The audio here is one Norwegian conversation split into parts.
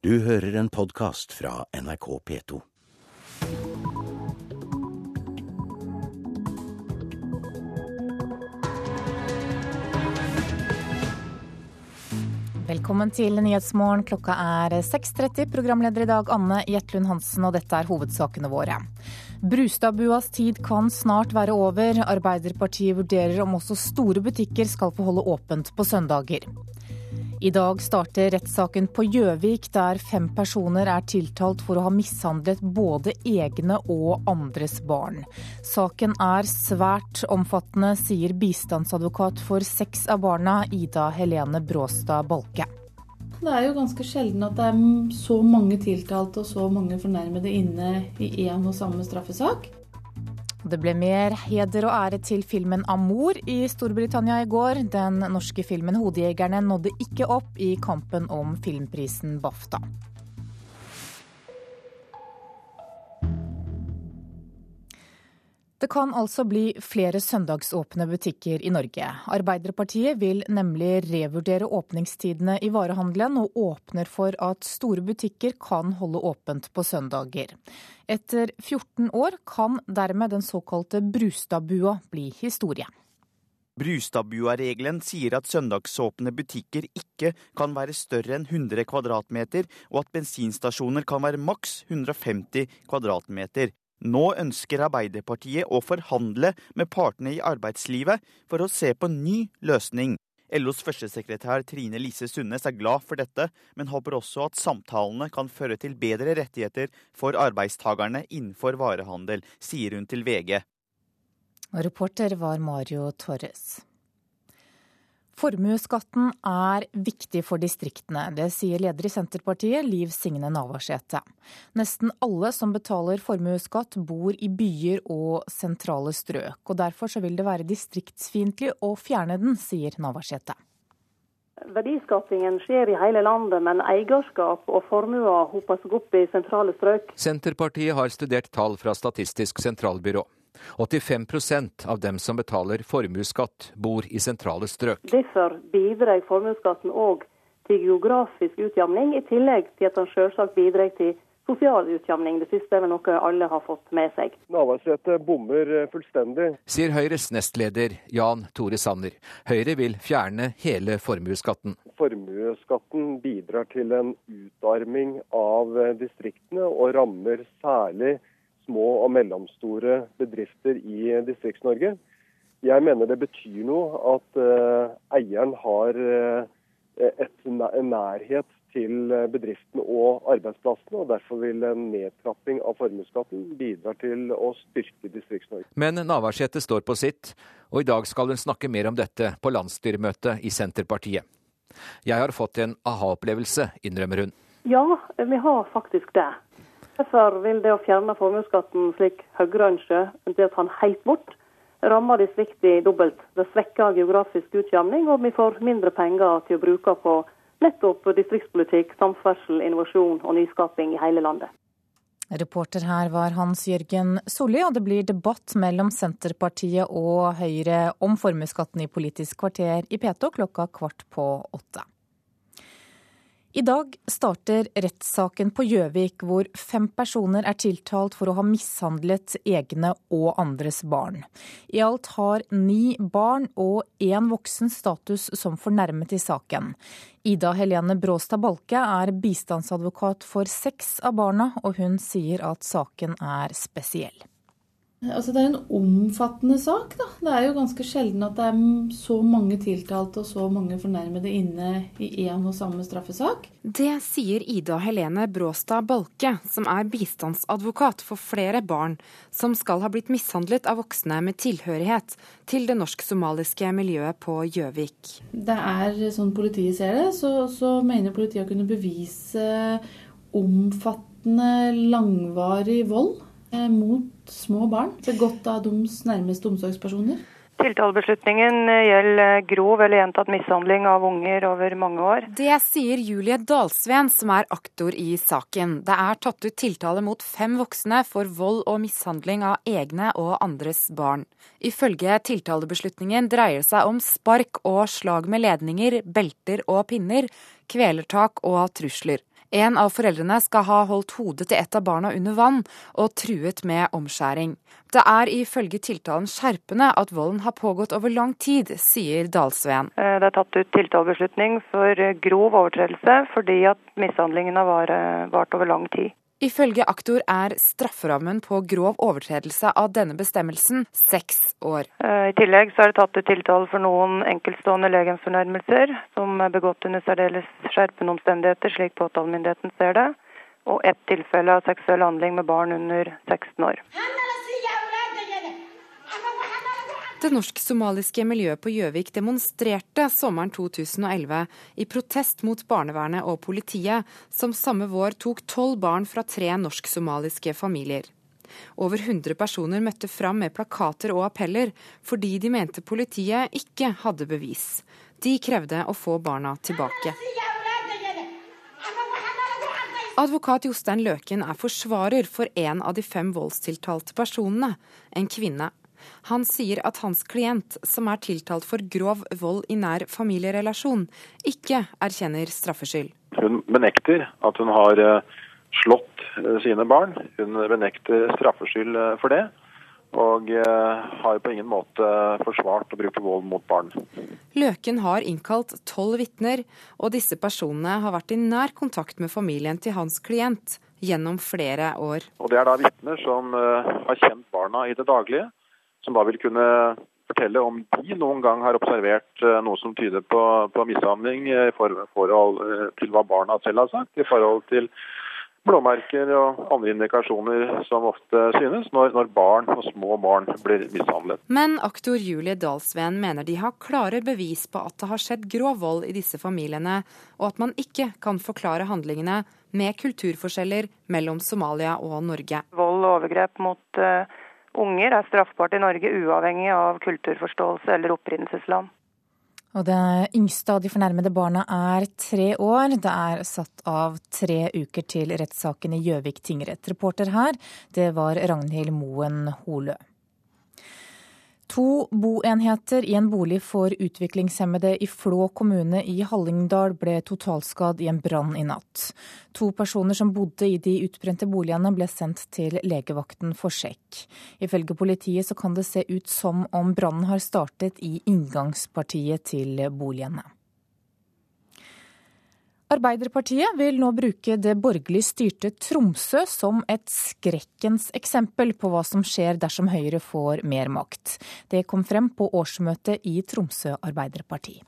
Du hører en podkast fra NRK P2. Velkommen til Nyhetsmorgen. Klokka er 6.30. Programleder i dag Anne Jetlund Hansen, og dette er hovedsakene våre. Brustadbuas tid kan snart være over. Arbeiderpartiet vurderer om også store butikker skal få holde åpent på søndager. I dag starter rettssaken på Gjøvik, der fem personer er tiltalt for å ha mishandlet både egne og andres barn. Saken er svært omfattende, sier bistandsadvokat for seks av barna, Ida Helene Bråstad Balke. Det er jo ganske sjelden at det er så mange tiltalte og så mange fornærmede inne i én og samme straffesak. Det ble mer heder og ære til filmen 'Amor' i Storbritannia i går. Den norske filmen 'Hodejegerne' nådde ikke opp i kampen om filmprisen BAFTA. Det kan altså bli flere søndagsåpne butikker i Norge. Arbeiderpartiet vil nemlig revurdere åpningstidene i varehandelen, og åpner for at store butikker kan holde åpent på søndager. Etter 14 år kan dermed den såkalte Brustadbua bli historie. Brustadbua-regelen sier at søndagsåpne butikker ikke kan være større enn 100 kvadratmeter, og at bensinstasjoner kan være maks 150 kvadratmeter. Nå ønsker Arbeiderpartiet å forhandle med partene i arbeidslivet for å se på en ny løsning. LOs førstesekretær Trine Lise Sundnes er glad for dette, men håper også at samtalene kan føre til bedre rettigheter for arbeidstagerne innenfor varehandel, sier hun til VG. Reporter var Mario Torres. Formuesskatten er viktig for distriktene. Det sier leder i Senterpartiet, Liv Signe Navarsete. Nesten alle som betaler formuesskatt, bor i byer og sentrale strøk. og Derfor vil det være distriktsfiendtlig å fjerne den, sier Navarsete. Verdiskapingen skjer i hele landet, men eierskap og formuer hoper seg opp i sentrale strøk. Senterpartiet har studert tall fra Statistisk sentralbyrå. 85% av dem som betaler formuesskatt, bor i sentrale strøk. Derfor bidrar formuesskatten òg til geografisk utjamning, i tillegg til at den selvsagt bidrar til sosial utjamning. Det siste er noe alle har fått med seg. Navarsete bommer fullstendig. Sier Høyres nestleder Jan Tore Sanner. Høyre vil fjerne hele formuesskatten. Formuesskatten bidrar til en utarming av distriktene, og rammer særlig små og mellomstore bedrifter i Distrikts-Norge. Jeg mener det betyr noe at uh, eieren har uh, et, en nærhet til bedriftene og arbeidsplassene, og derfor vil en nedtrapping av formuesskatten bidra til å styrke Distrikts-Norge. Men Navarsete står på sitt, og i dag skal hun snakke mer om dette på landsstyremøtet i Senterpartiet. Jeg har fått en aha-opplevelse, innrømmer hun. Ja, vi har faktisk det. Derfor vil det å fjerne formuesskatten slik Høyre ønsker, det å ta den helt bort, rammer distriktene dobbelt. Det svekker geografisk utjamning, og vi får mindre penger til å bruke på nettopp distriktspolitikk, samferdsel, innovasjon og nyskaping i hele landet. Reporter her var Hans Jørgen Solli, og det blir debatt mellom Senterpartiet og Høyre om formuesskatten i Politisk kvarter i P2 klokka kvart på åtte. I dag starter rettssaken på Gjøvik, hvor fem personer er tiltalt for å ha mishandlet egne og andres barn. I alt har ni barn og én voksen status som fornærmet i saken. Ida Helene Bråstad Balke er bistandsadvokat for seks av barna, og hun sier at saken er spesiell. Altså Det er en omfattende sak. da. Det er jo ganske sjelden at det er så mange tiltalte og så mange fornærmede inne i én og samme straffesak. Det sier Ida Helene Bråstad Balke, som er bistandsadvokat for flere barn som skal ha blitt mishandlet av voksne med tilhørighet til det norsk-somaliske miljøet på Gjøvik. Det er sånn politiet ser det, så, så mener politiet å kunne bevise omfattende, langvarig vold mot små barn, begått av deres nærmeste omsorgspersoner. Tiltalebeslutningen eh, gjelder grov eller gjentatt mishandling av unger over mange år. Det sier Julie Dalsven, som er aktor i saken. Det er tatt ut tiltale mot fem voksne for vold og mishandling av egne og andres barn. Ifølge tiltalebeslutningen dreier det seg om spark og slag med ledninger, belter og pinner, kvelertak og trusler. En av foreldrene skal ha holdt hodet til et av barna under vann og truet med omskjæring. Det er ifølge tiltalen skjerpende at volden har pågått over lang tid, sier Dalsveen. Eh, det er tatt ut tiltalebeslutning for grov overtredelse fordi at mishandlingen har vart over lang tid. Ifølge aktor er strafferammen på grov overtredelse av denne bestemmelsen seks år. Eh, I tillegg så er det tatt til tiltale for noen enkeltstående legemsfornærmelser som er begått under særdeles skjerpende omstendigheter, slik påtalemyndigheten ser det, og ett tilfelle av seksuell handling med barn under 16 år. Det norsk-somaliske miljøet på Gjøvik demonstrerte sommeren 2011 i protest mot barnevernet og politiet, som samme vår tok tolv barn fra tre norsk-somaliske familier. Over 100 personer møtte fram med plakater og appeller fordi de mente politiet ikke hadde bevis. De krevde å få barna tilbake. Advokat Jostein Løken er forsvarer for en av de fem voldstiltalte personene, en kvinne. Han sier at hans klient, som er tiltalt for grov vold i nær familierelasjon, ikke erkjenner straffskyld. Hun benekter at hun har eh, slått eh, sine barn. Hun benekter straffskyld eh, for det. Og har på ingen måte forsvart å bruke vold mot barn. Løken har innkalt tolv vitner, og disse personene har vært i nær kontakt med familien til hans klient gjennom flere år. Og Det er da vitner som har kjent barna i det daglige som da vil kunne fortelle om de noen gang har observert eh, noe som tyder på, på mishandling i forhold eh, til hva barna selv har sagt, i forhold til blåmerker og andre indikasjoner som ofte synes når, når, barn og små barn blir mishandlet. Men aktor Julie Dahlsveen mener de har klare bevis på at det har skjedd grov vold i disse familiene, og at man ikke kan forklare handlingene med kulturforskjeller mellom Somalia og Norge. Vold og overgrep mot uh unger er straffbart i Norge uavhengig av kulturforståelse eller opprinnelsesland. Og det yngste av de fornærmede barna er tre år. Det er satt av tre uker til rettssaken i Gjøvik tingrett. Reporter her, det var Ragnhild Moen Holø. To boenheter i en bolig for utviklingshemmede i Flå kommune i Hallingdal ble totalskadd i en brann i natt. To personer som bodde i de utbrente boligene ble sendt til legevakten for sjekk. Ifølge politiet så kan det se ut som om brannen har startet i inngangspartiet til boligene. Arbeiderpartiet vil nå bruke det borgerlig styrte Tromsø som et skrekkens eksempel på hva som skjer dersom Høyre får mer makt. Det kom frem på årsmøtet i Tromsø Arbeiderparti.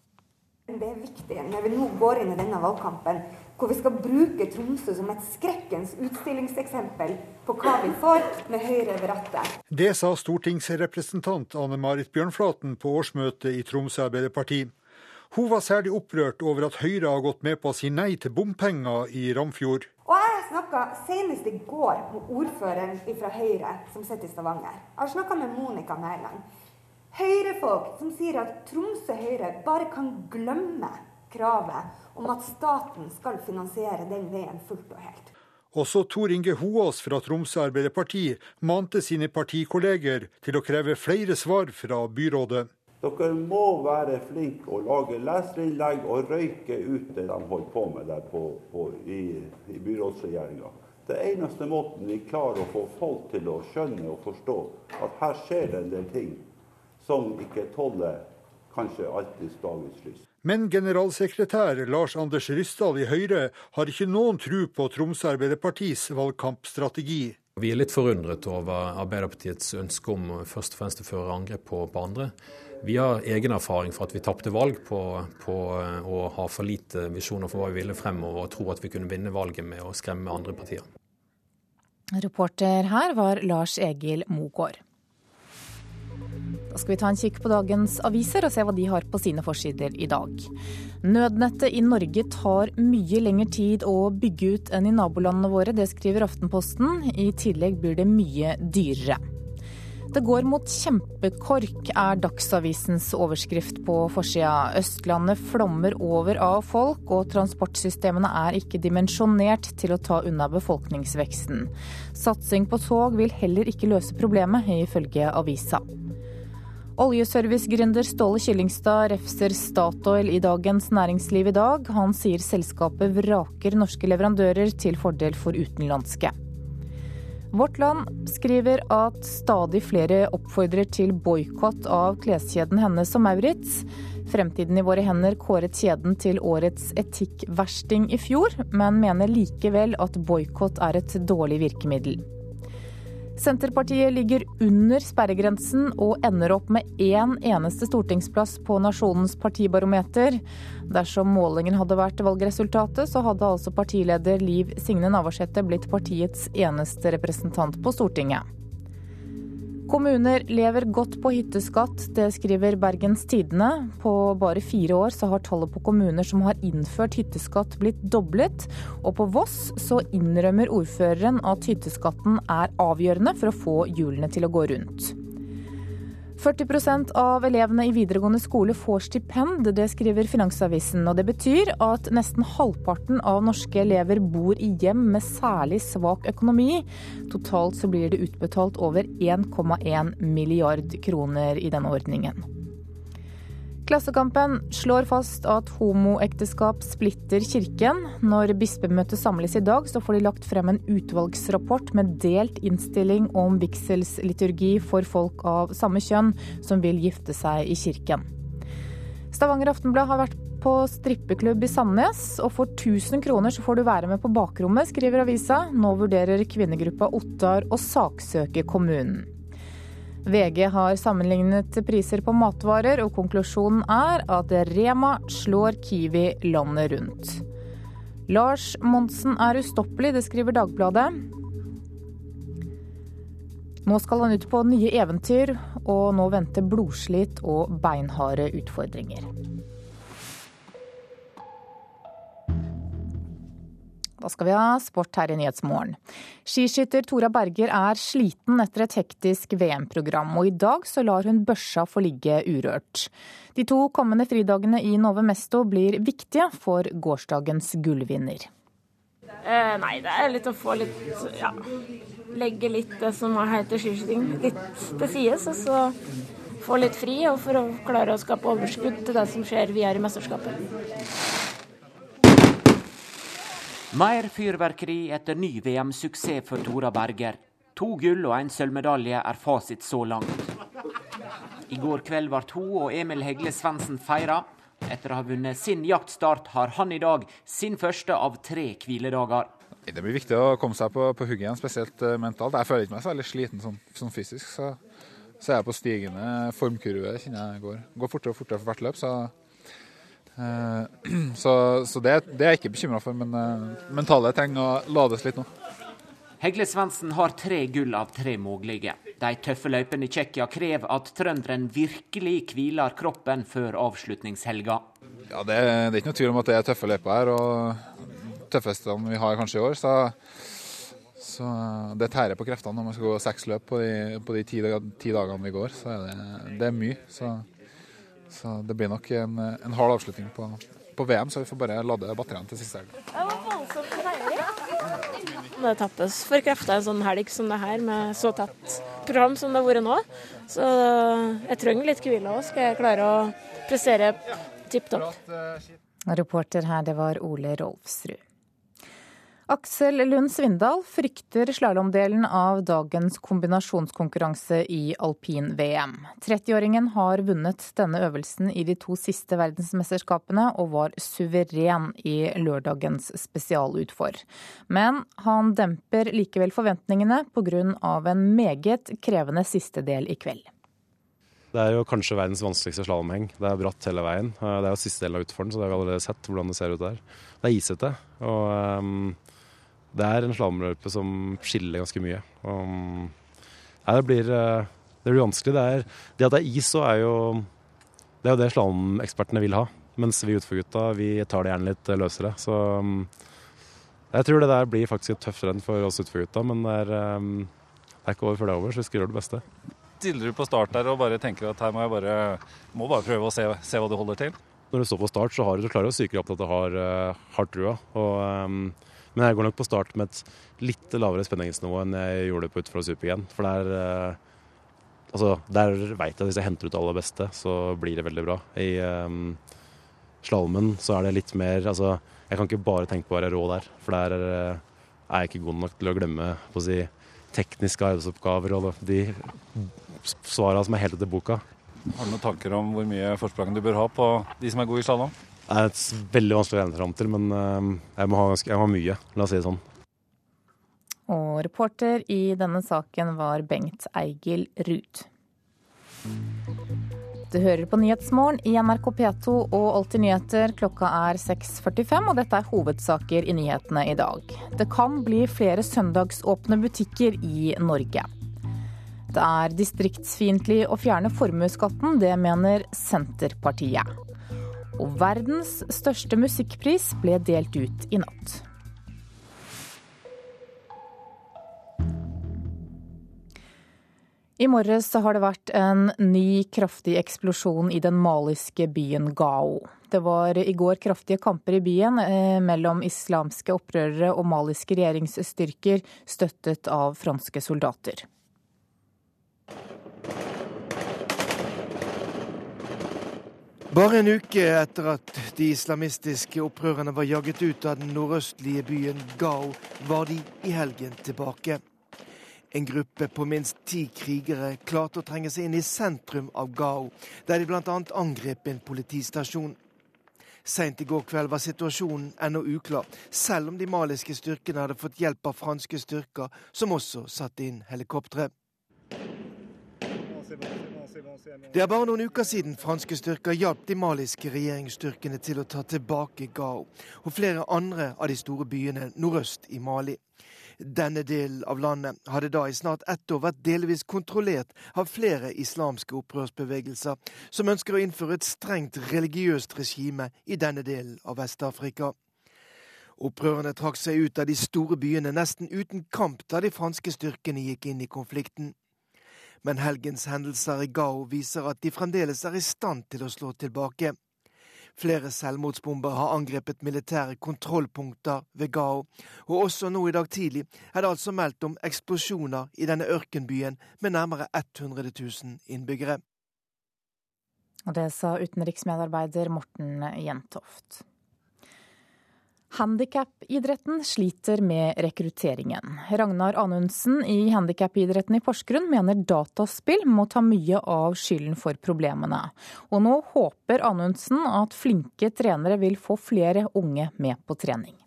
Det er viktig når vi nå går inn i denne valgkampen, hvor vi skal bruke Tromsø som et skrekkens utstillingseksempel på hva vi får med Høyre ved rattet. Det sa stortingsrepresentant Anne Marit Bjørnflaten på årsmøtet i Tromsø Arbeiderparti. Hun var særlig opprørt over at Høyre har gått med på å si nei til bompenger i Ramfjord. Og Jeg snakka senest i går med ordføreren fra Høyre som sitter i Stavanger. Jeg har snakka med Monica Mæland. Høyrefolk som sier at Tromsø Høyre bare kan glemme kravet om at staten skal finansiere den veien fullt og helt. Også Tor Inge Hoaas fra Tromsø Arbeiderparti mante sine partikolleger til å kreve flere svar fra byrådet. Dere må være flinke og lage leserinnlegg og røyke ut det de holder på med der på, på, i, i byrådsregjeringa. Det eneste måten vi klarer å få folk til å skjønne og forstå at her skjer det en del ting som ikke tåler kanskje alltid dagens lys. Men generalsekretær Lars Anders Ryssdal i Høyre har ikke noen tro på Tromsø Arbeiderpartis valgkampstrategi. Vi er litt forundret over Arbeiderpartiets ønske om først og fremst å føre angrep på, på andre. Vi har egen erfaring for at vi tapte valg på, på, eh, å ha for lite visjoner for hva vi ville fremover, og tro at vi kunne vinne valget med å skremme andre partier. Reporter her var Lars Egil Mogård. Da skal vi ta en kikk på dagens aviser og se hva de har på sine forsider i dag. Nødnettet i Norge tar mye lengre tid å bygge ut enn i nabolandene våre, det skriver Aftenposten. I tillegg blir det mye dyrere. Det går mot kjempekork, er Dagsavisens overskrift på forsida. Østlandet flommer over av folk, og transportsystemene er ikke dimensjonert til å ta unna befolkningsveksten. Satsing på tog vil heller ikke løse problemet, ifølge avisa. Oljeservicegründer Ståle Kyllingstad refser Statoil i Dagens Næringsliv i dag. Han sier selskapet vraker norske leverandører til fordel for utenlandske. Vårt Land skriver at stadig flere oppfordrer til boikott av kleskjeden Hennes og Maurits. Fremtiden i våre hender kåret kjeden til årets etikkversting i fjor, men mener likevel at boikott er et dårlig virkemiddel. Senterpartiet ligger under sperregrensen og ender opp med én eneste stortingsplass på Nasjonens partibarometer. Dersom målingen hadde vært valgresultatet, så hadde altså partileder Liv Signe Navarsete blitt partiets eneste representant på Stortinget. Kommuner lever godt på hytteskatt, det skriver Bergens Tidende. På bare fire år så har tallet på kommuner som har innført hytteskatt blitt doblet. Og på Voss så innrømmer ordføreren at hytteskatten er avgjørende for å få hjulene til å gå rundt. 40% av elevene i videregående skole får stipend, det skriver Finansavisen. Og det betyr at nesten halvparten av norske elever bor i hjem med særlig svak økonomi. Totalt så blir det utbetalt over 1,1 milliard kroner i denne ordningen. Klassekampen slår fast at homoekteskap splitter kirken. Når bispemøtet samles i dag, så får de lagt frem en utvalgsrapport med delt innstilling om vigselsliturgi for folk av samme kjønn som vil gifte seg i kirken. Stavanger Aftenblad har vært på strippeklubb i Sandnes, og for 1000 kroner så får du være med på bakrommet, skriver avisa. Nå vurderer kvinnegruppa Ottar å saksøke kommunen. VG har sammenlignet priser på matvarer, og konklusjonen er at Rema slår Kiwi landet rundt. Lars Monsen er ustoppelig, det skriver Dagbladet. Nå skal han ut på nye eventyr, og nå venter blodslit og beinharde utfordringer. Da skal vi ha sport her i Nyhetsmorgen. Skiskytter Tora Berger er sliten etter et hektisk VM-program, og i dag så lar hun børsa få ligge urørt. De to kommende fridagene i Nove Mesto blir viktige for gårsdagens gullvinner. Eh, nei, det er litt å få litt ja, legge litt det som heter skiskyting, litt til sides. Og så få litt fri, og for å klare å skape overskudd til det som skjer videre i mesterskapet. Mer fyrverkeri etter ny VM-suksess for Tora Berger. To gull og en sølvmedalje er fasit så langt. I går kveld ble hun og Emil Hegle Svendsen feira. Etter å ha vunnet sin jaktstart har han i dag sin første av tre hviledager. Det blir viktig å komme seg på, på hugget igjen, spesielt uh, mentalt. Jeg føler ikke meg så veldig sliten sånn, sånn fysisk. Så, så er jeg på stigende formkurve, kjenner jeg går. Går fortere og fortere for hvert løp. så Eh, så, så det, det, er jeg ikke bekymra for, men uh, mentale trenger å lades litt nå. Hegle Svendsen har tre gull av tre mulige. De tøffe løypene i Tsjekkia krever at trønderen virkelig hviler kroppen før avslutningshelga. Ja, det, det, er ikke noe tvil om at det er tøffe løyper her, og tøffeste vi har kanskje i år. Så, så det tærer på kreftene når man skal gå seks løp på de, på de ti, ti, dagene vi går. Så er det, det er mye. Så så det blir nok en, en hard avslutning på, på, VM, så vi får bare lade batteriene til siste helg. Det tappes for krefter en sånn helg som det her, med så tett program som det har vært nå. Så jeg trenger litt hvile òg, skal jeg klare å prestere tipp topp. Reporter her, det var Ole Rolfsrud. Aksel Lund Svindal frykter slalåmdelen av dagens kombinasjonskonkurranse i alpin-VM. 30-åringen har vunnet denne øvelsen i de to siste verdensmesterskapene og var suveren i lørdagens spesialutfor. Men han demper likevel forventningene pga. en meget krevende siste del i kveld. Det er jo kanskje verdens vanskeligste slalåmheng. Det er bratt hele veien. Det er jo siste del av utforen, så det har vi allerede sett hvordan det ser ut der. Det er isete. og... Um det er en slalåmløype som skiller ganske mye. Um, nei, det, blir, eh, det blir vanskelig. Det, er, det at det er is, så er jo det er jo det slalåmekspertene vil ha. Mens vi utforgutta, vi tar det gjerne litt løsere. Så um, jeg tror det der blir faktisk et tøft renn for oss utforgutta, men det er, um, det er ikke over før det er over, så vi skal gjøre det beste. Stiller du på start der og bare tenker at her må jeg bare, må bare prøve å se, se, hva du holder til? Når du står på start, så har du, du klarer å psyke opp at du har, uh, har trua. Og um, men jeg går nok på start med et litt lavere spenningsnivå enn jeg gjorde på utfor og super igjen. For det er, eh, Altså, der veit jeg at hvis jeg henter ut det aller beste, så blir det veldig bra. I um, slalåmen så er det litt mer Altså, jeg kan ikke bare tenke på å være rå der, for der er, er jeg ikke god nok til å glemme på å si, tekniske arbeidsoppgaver og de svara som er helt etter boka. Har du noen tanker om hvor mye forsprang du bør ha på de som er gode i slalåm? Er et veldig vanskelig å regne fram til, men um, jeg må, ha, jeg må ha mye, la oss si det sånn. Og reporter i denne saken var Bengt Eigil Ruud. Du hører på Nyhetsmorgen i NRK P2 og Alltid nyheter. Klokka er 6.45, og dette er hovedsaker i nyhetene i dag. Det kan bli flere søndagsåpne butikker i Norge. Det er distriktsfiendtlig å fjerne formuesskatten, det mener Senterpartiet. Og verdens største musikkpris ble delt ut i natt. I morges har det vært en ny kraftig eksplosjon i den maliske byen Gao. Det var i går kraftige kamper i byen eh, mellom islamske opprørere og maliske regjeringsstyrker støttet av franske soldater. Bare en uke etter at de islamistiske opprørerne var jaget ut av den nordøstlige byen Gao, var de i helgen tilbake. En gruppe på minst ti krigere klarte å trenge seg inn i sentrum av Gao, der de bl.a. angrep en politistasjon. Seint i går kveld var situasjonen ennå uklar, selv om de maliske styrkene hadde fått hjelp av franske styrker, som også satte inn helikoptre. Det er bare noen uker siden franske styrker hjalp de maliske regjeringsstyrkene til å ta tilbake Gao og flere andre av de store byene nordøst i Mali. Denne delen av landet hadde da i snart ett år vært delvis kontrollert av flere islamske opprørsbevegelser, som ønsker å innføre et strengt religiøst regime i denne delen av Vest-Afrika. Opprørerne trakk seg ut av de store byene nesten uten kamp da de franske styrkene gikk inn i konflikten. Men helgens hendelser i Gao viser at de fremdeles er i stand til å slå tilbake. Flere selvmordsbomber har angrepet militære kontrollpunkter ved Gao, og også nå i dag tidlig er det altså meldt om eksplosjoner i denne ørkenbyen med nærmere 100 000 innbyggere. Og det sa utenriksmedarbeider Morten Jentoft. Handikapidretten sliter med rekrutteringen. Ragnar Anundsen i handikapidretten i Porsgrunn mener dataspill må ta mye av skylden for problemene. Og nå håper Anundsen at flinke trenere vil få flere unge med på trening.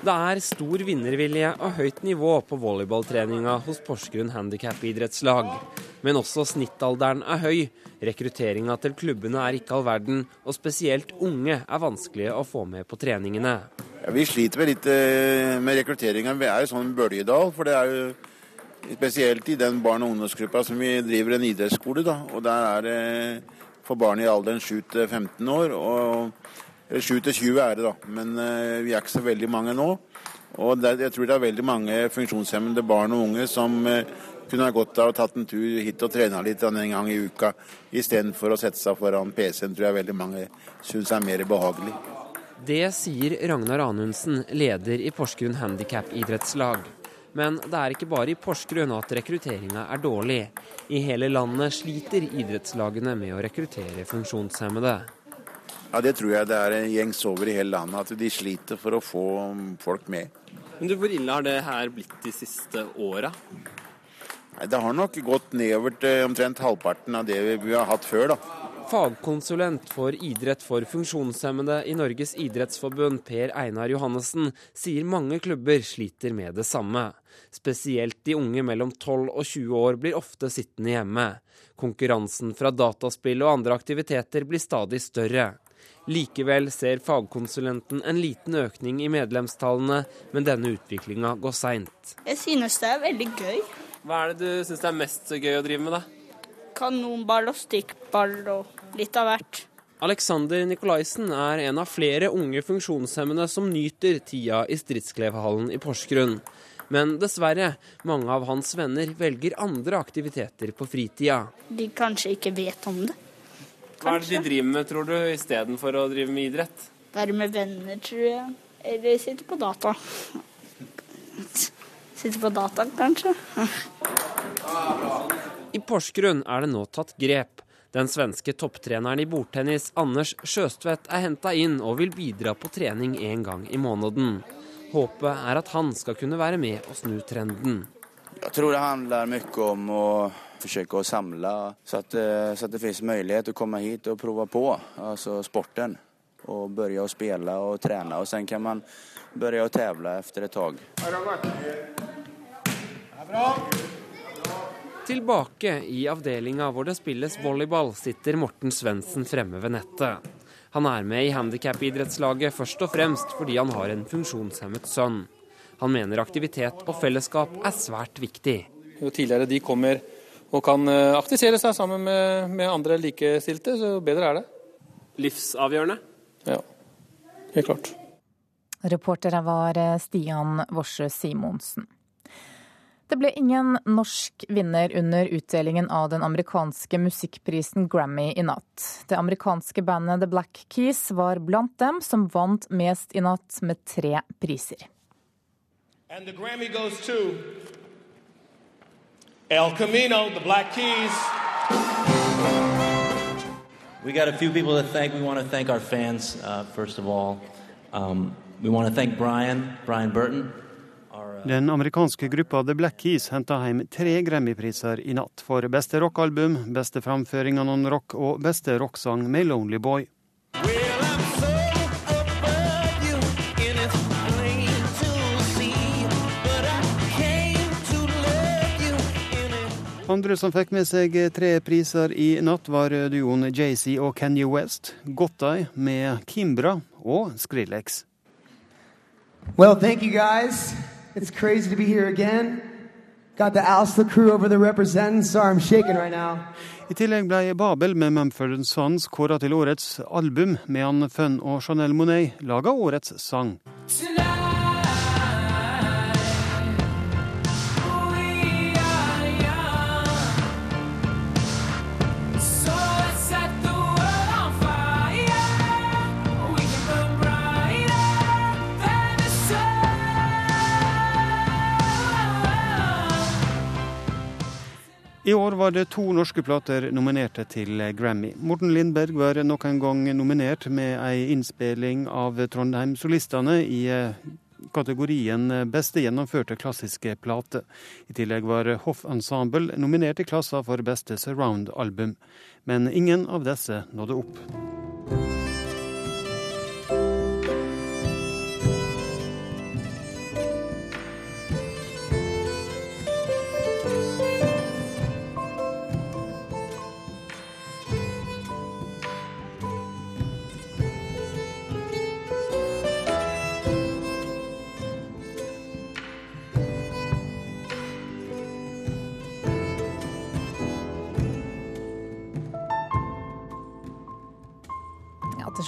Det er stor vinnervilje og høyt nivå på volleyballtreninga hos Porsgrunn handikapidrettslag. Men også snittalderen er høy. Rekrutteringa til klubbene er ikke all verden, og spesielt unge er vanskelige å få med på treningene. Ja, vi sliter litt eh, med rekrutteringa. Vi er jo sånn bølgedal. For det er jo spesielt i den barne- og ungdomsgruppa som vi driver en idrettsskole. da, og Der er det for barn i alderen 7 til 15 år. og 7 til 20 er det, da. Men uh, vi er ikke så veldig mange nå. Og det, jeg tror det er veldig mange funksjonshemmede barn og unge som uh, kunne ha godt av å tatt en tur hit og trena litt en gang i uka, istedenfor å sette seg foran PC-en, tror jeg veldig mange syns er mer behagelig. Det sier Ragnar Anundsen, leder i Porsgrunn handikapidrettslag. Men det er ikke bare i Porsgrunn at rekrutteringa er dårlig. I hele landet sliter idrettslagene med å rekruttere funksjonshemmede. Ja, Det tror jeg det er en gjengs over i hele landet, at de sliter for å få folk med. Men du, Hvor ille har det her blitt de siste åra? Det har nok gått nedover til omtrent halvparten av det vi har hatt før, da. Fagkonsulent for idrett for funksjonshemmede i Norges idrettsforbund, Per Einar Johannessen, sier mange klubber sliter med det samme. Spesielt de unge mellom 12 og 20 år blir ofte sittende hjemme. Konkurransen fra dataspill og andre aktiviteter blir stadig større. Likevel ser fagkonsulenten en liten økning i medlemstallene, men denne utviklinga går seint. Jeg synes det er veldig gøy. Hva er det du synes er mest gøy å drive med, da? Kanonball og stikkball og litt av hvert. Alexander Nikolaisen er en av flere unge funksjonshemmede som nyter tida i Stridsklevhallen i Porsgrunn. Men dessverre, mange av hans venner velger andre aktiviteter på fritida. De kanskje ikke vet om det. Hva er det de driver med, tror du, istedenfor å drive med idrett? Være med venner, tror jeg. Eller sitte på data. Sitte på data, kanskje. I Porsgrunn er det nå tatt grep. Den svenske topptreneren i bordtennis Anders Sjøstvedt er henta inn og vil bidra på trening en gang i måneden. Håpet er at han skal kunne være med og snu trenden. Jeg tror det handler mye om å forsøke å samle, så at, eh, så at det finnes mulighet til å komme hit og prøve på altså sporten. Og begynne å spille og trene. Og så kan man begynne å tevle etter et tak. Tilbake i avdelinga hvor det spilles volleyball, sitter Morten Svendsen fremme ved nettet. Han er med i handikapidrettslaget først og fremst fordi han har en funksjonshemmet sønn. Han mener aktivitet og fellesskap er svært viktig. Jo tidligere de kommer og kan eh, aktivisere seg sammen med, med andre likestilte, så bedre er det. Livsavgjørende? Ja, helt klart. Reportere var eh, Stian Worsø Simonsen. Det ble ingen norsk vinner under utdelingen av den amerikanske musikkprisen Grammy i natt. Det amerikanske bandet The Black Keys var blant dem som vant mest i natt, med tre priser. And the Grammy goes to El Camino, The Black Keys. We got a few people to thank. We want to thank our fans, uh, first of all. Um, we want to thank Brian, Brian Burton. Den amerikanske gruppa The Black Keys henta hjem tre Grammy-priser i natt for beste rockalbum, beste framføring av noen rock og beste rocksang med Lonely Boy. Andre som fikk med seg tre priser i natt, var duoen JC og Kanye West, Gottay med Kimbra og Skrillex. Well, thank you guys. It's crazy to be here again. Got the Alsta crew over there representing. so I'm shaking right now. I tillegg ble Babel med Mumford Sons kåra til årets album, medan Fun og Chanel Monet laga årets sang. I år var det to norske plater nominerte til Grammy. Morten Lindberg var nok en gang nominert med ei innspilling av Trondheim-solistene i eh, kategorien Beste gjennomførte klassiske plate. I tillegg var Hoff Ensemble nominert i klassa for beste surround-album. Men ingen av disse nådde opp.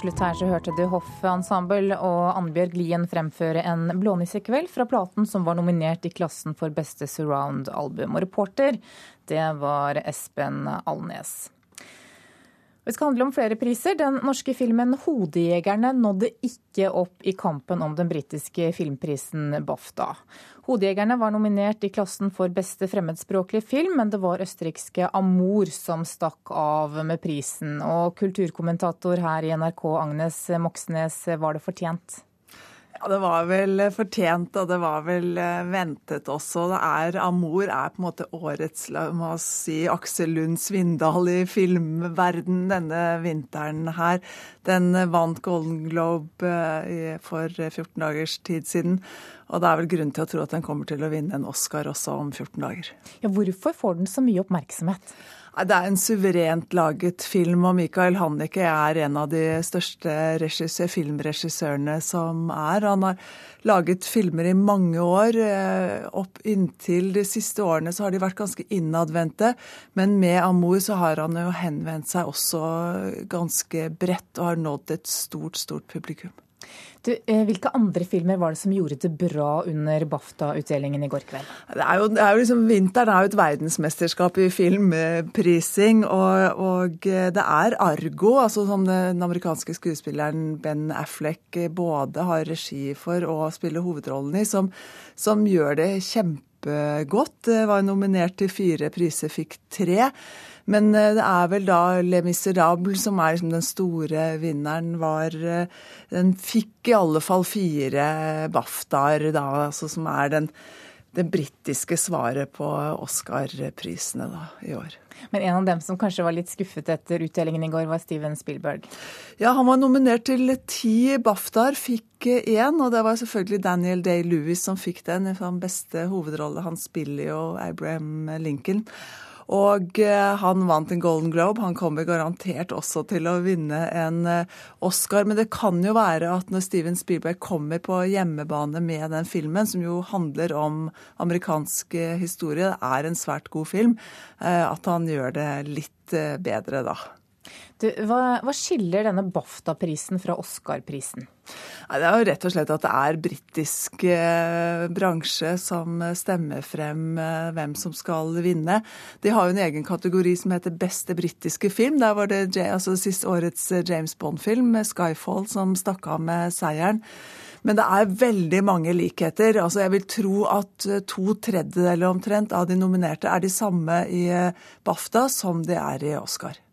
Slutt her så hørte du Hoff Ensemble og Annbjørg Lien fremføre en blånissekveld fra platen som var nominert i klassen for beste surround-album. Og reporter, det var Espen Alnes. Det skal handle om flere priser. Den norske filmen 'Hodejegerne' nådde ikke opp i kampen om den britiske filmprisen BAFTA. 'Hodejegerne' var nominert i klassen for beste fremmedspråklige film, men det var østerrikske Amor som stakk av med prisen. Og kulturkommentator her i NRK, Agnes Moxnes, var det fortjent? Ja, Det var vel fortjent, og det var vel ventet også. Det er, Amor er på en måte årets la meg si, Aksel Lund Svindal i filmverden denne vinteren her. Den vant Golden Globe for 14 dagers tid siden. Og det er vel grunn til å tro at den kommer til å vinne en Oscar også om 14 dager. Ja, hvorfor får den så mye oppmerksomhet? Det er en suverent laget film, og Michael Hannicke er en av de største filmregissørene som er. Han har laget filmer i mange år. Opp inntil de siste årene så har de vært ganske innadvendte. Men med Amour så har han jo henvendt seg også ganske bredt og har nådd et stort, stort publikum. Du, eh, hvilke andre filmer var det som gjorde det bra under BAFTA-utdelingen i går kveld? Det er jo, det er jo liksom, Vinteren er jo et verdensmesterskap i filmprising. Og, og eh, det er Argo, altså som den amerikanske skuespilleren Ben Affleck både har regi for og spiller hovedrollen i, som, som gjør det kjempegodt. Var nominert til fire priser, fikk tre. Men eh, det er vel da Le Miserable som er liksom den store vinneren. Var, eh, den fikk i alle fall fire BAFTA-er, da, altså som er den, det britiske svaret på Oscar-prisene da, i år. Men en av dem som kanskje var litt skuffet etter utdelingen i går, var Steven Spielberg. Ja, han var nominert til ti BAFTA-er, fikk én. Og det var selvfølgelig Daniel Day-Lewis som fikk den, den beste hovedrolle. Han spiller jo Abraham Lincoln. Og eh, han vant en Golden Globe. Han kommer garantert også til å vinne en eh, Oscar. Men det kan jo være at når Steven Spielberg kommer på hjemmebane med den filmen, som jo handler om amerikansk eh, historie, det er en svært god film, at han gjør det litt bedre da. Du, hva, hva, skiller denne BAFTA-prisen fra Oscar-prisen? Det er jo rett og slett at det er britisk eh, bransje som stemmer frem eh, hvem som skal vinne. De har jo en egen kategori som heter beste britiske film. Der var det altså, sist årets eh, James Bond-film, 'Skyfall', som stakk av med seieren. Men det er veldig mange likheter. Altså, jeg vil tro at to tredjedeler omtrent av de nominerte er de samme i BAFTA som de er i Oscar.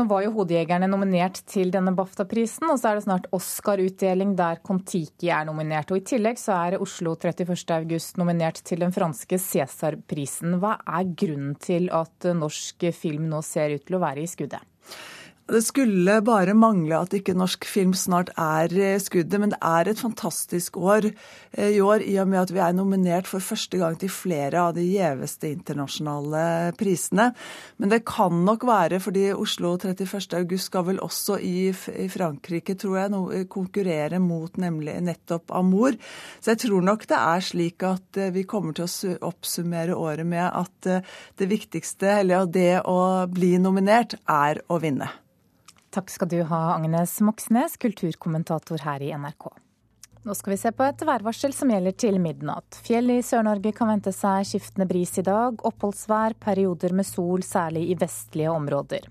Nå var jo Hodejegerne nominert til denne BAFTA-prisen, og så er det snart Oscar-utdeling der Kon-Tiki er nominert. Og I tillegg så er Oslo 31.8 nominert til den franske Cæsar-prisen. Hva er grunnen til at norsk film nå ser ut til å være i skuddet? Det skulle bare mangle at ikke norsk film snart er eh, skuddet, men det er et fantastisk år eh, i år i og med at vi er nominert for første gang til flere av de gjeveste internasjonale prisene. Men det kan nok være fordi Oslo 31. august skal vel også i, Frankrike, tror jeg, konkurrere mot nemlig nettopp Amour. Så jeg tror nok det er slik at eh, vi kommer til å oppsummere året med at det viktigste, eller det å bli nominert, er å vinne. Takk skal du ha, Agnes Moxnes, kulturkommentator her i NRK. Nå skal vi se på et værvarsel som gjelder til midnatt. Fjell i Sør-Norge kan vente seg skiftende bris i dag. Oppholdsvær, perioder med sol, særlig i vestlige områder.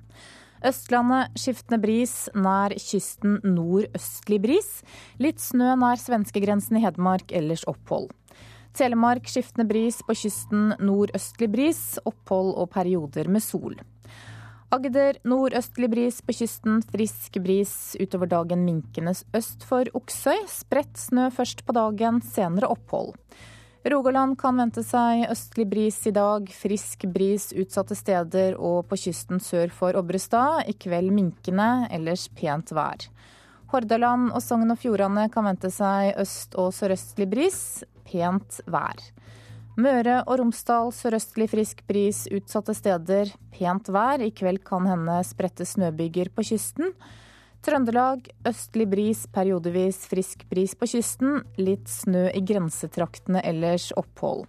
Østlandet skiftende bris, nær kysten nordøstlig bris. Litt snø nær svenskegrensen i Hedmark, ellers opphold. Telemark skiftende bris, på kysten nordøstlig bris. Opphold og perioder med sol. Agder nordøstlig bris på kysten, frisk bris utover dagen minkende øst for Oksøy. Spredt snø først på dagen, senere opphold. Rogaland kan vente seg østlig bris i dag, frisk bris utsatte steder og på kysten sør for Obrestad. I kveld minkende, ellers pent vær. Hordaland og Sogn og Fjordane kan vente seg øst- og sørøstlig bris, pent vær. Møre og Romsdal sørøstlig frisk bris utsatte steder. Pent vær. I kveld kan hende spredte snøbyger på kysten. Trøndelag østlig bris, periodevis frisk bris på kysten. Litt snø i grensetraktene, ellers opphold.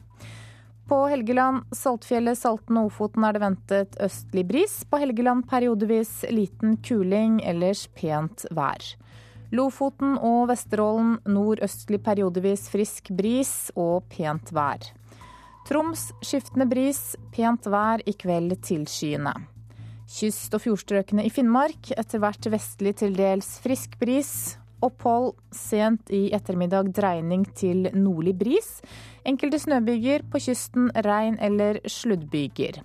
På Helgeland, Saltfjellet, Salten og Ofoten er det ventet østlig bris. På Helgeland periodevis liten kuling, ellers pent vær. Lofoten og Vesterålen nordøstlig periodevis frisk bris og pent vær. Troms skiftende bris, pent vær, i kveld tilskyende. Kyst- og fjordstrøkene i Finnmark etter hvert vestlig til dels frisk bris. Opphold sent i ettermiddag dreining til nordlig bris. Enkelte snøbyger, på kysten regn eller sluddbyger.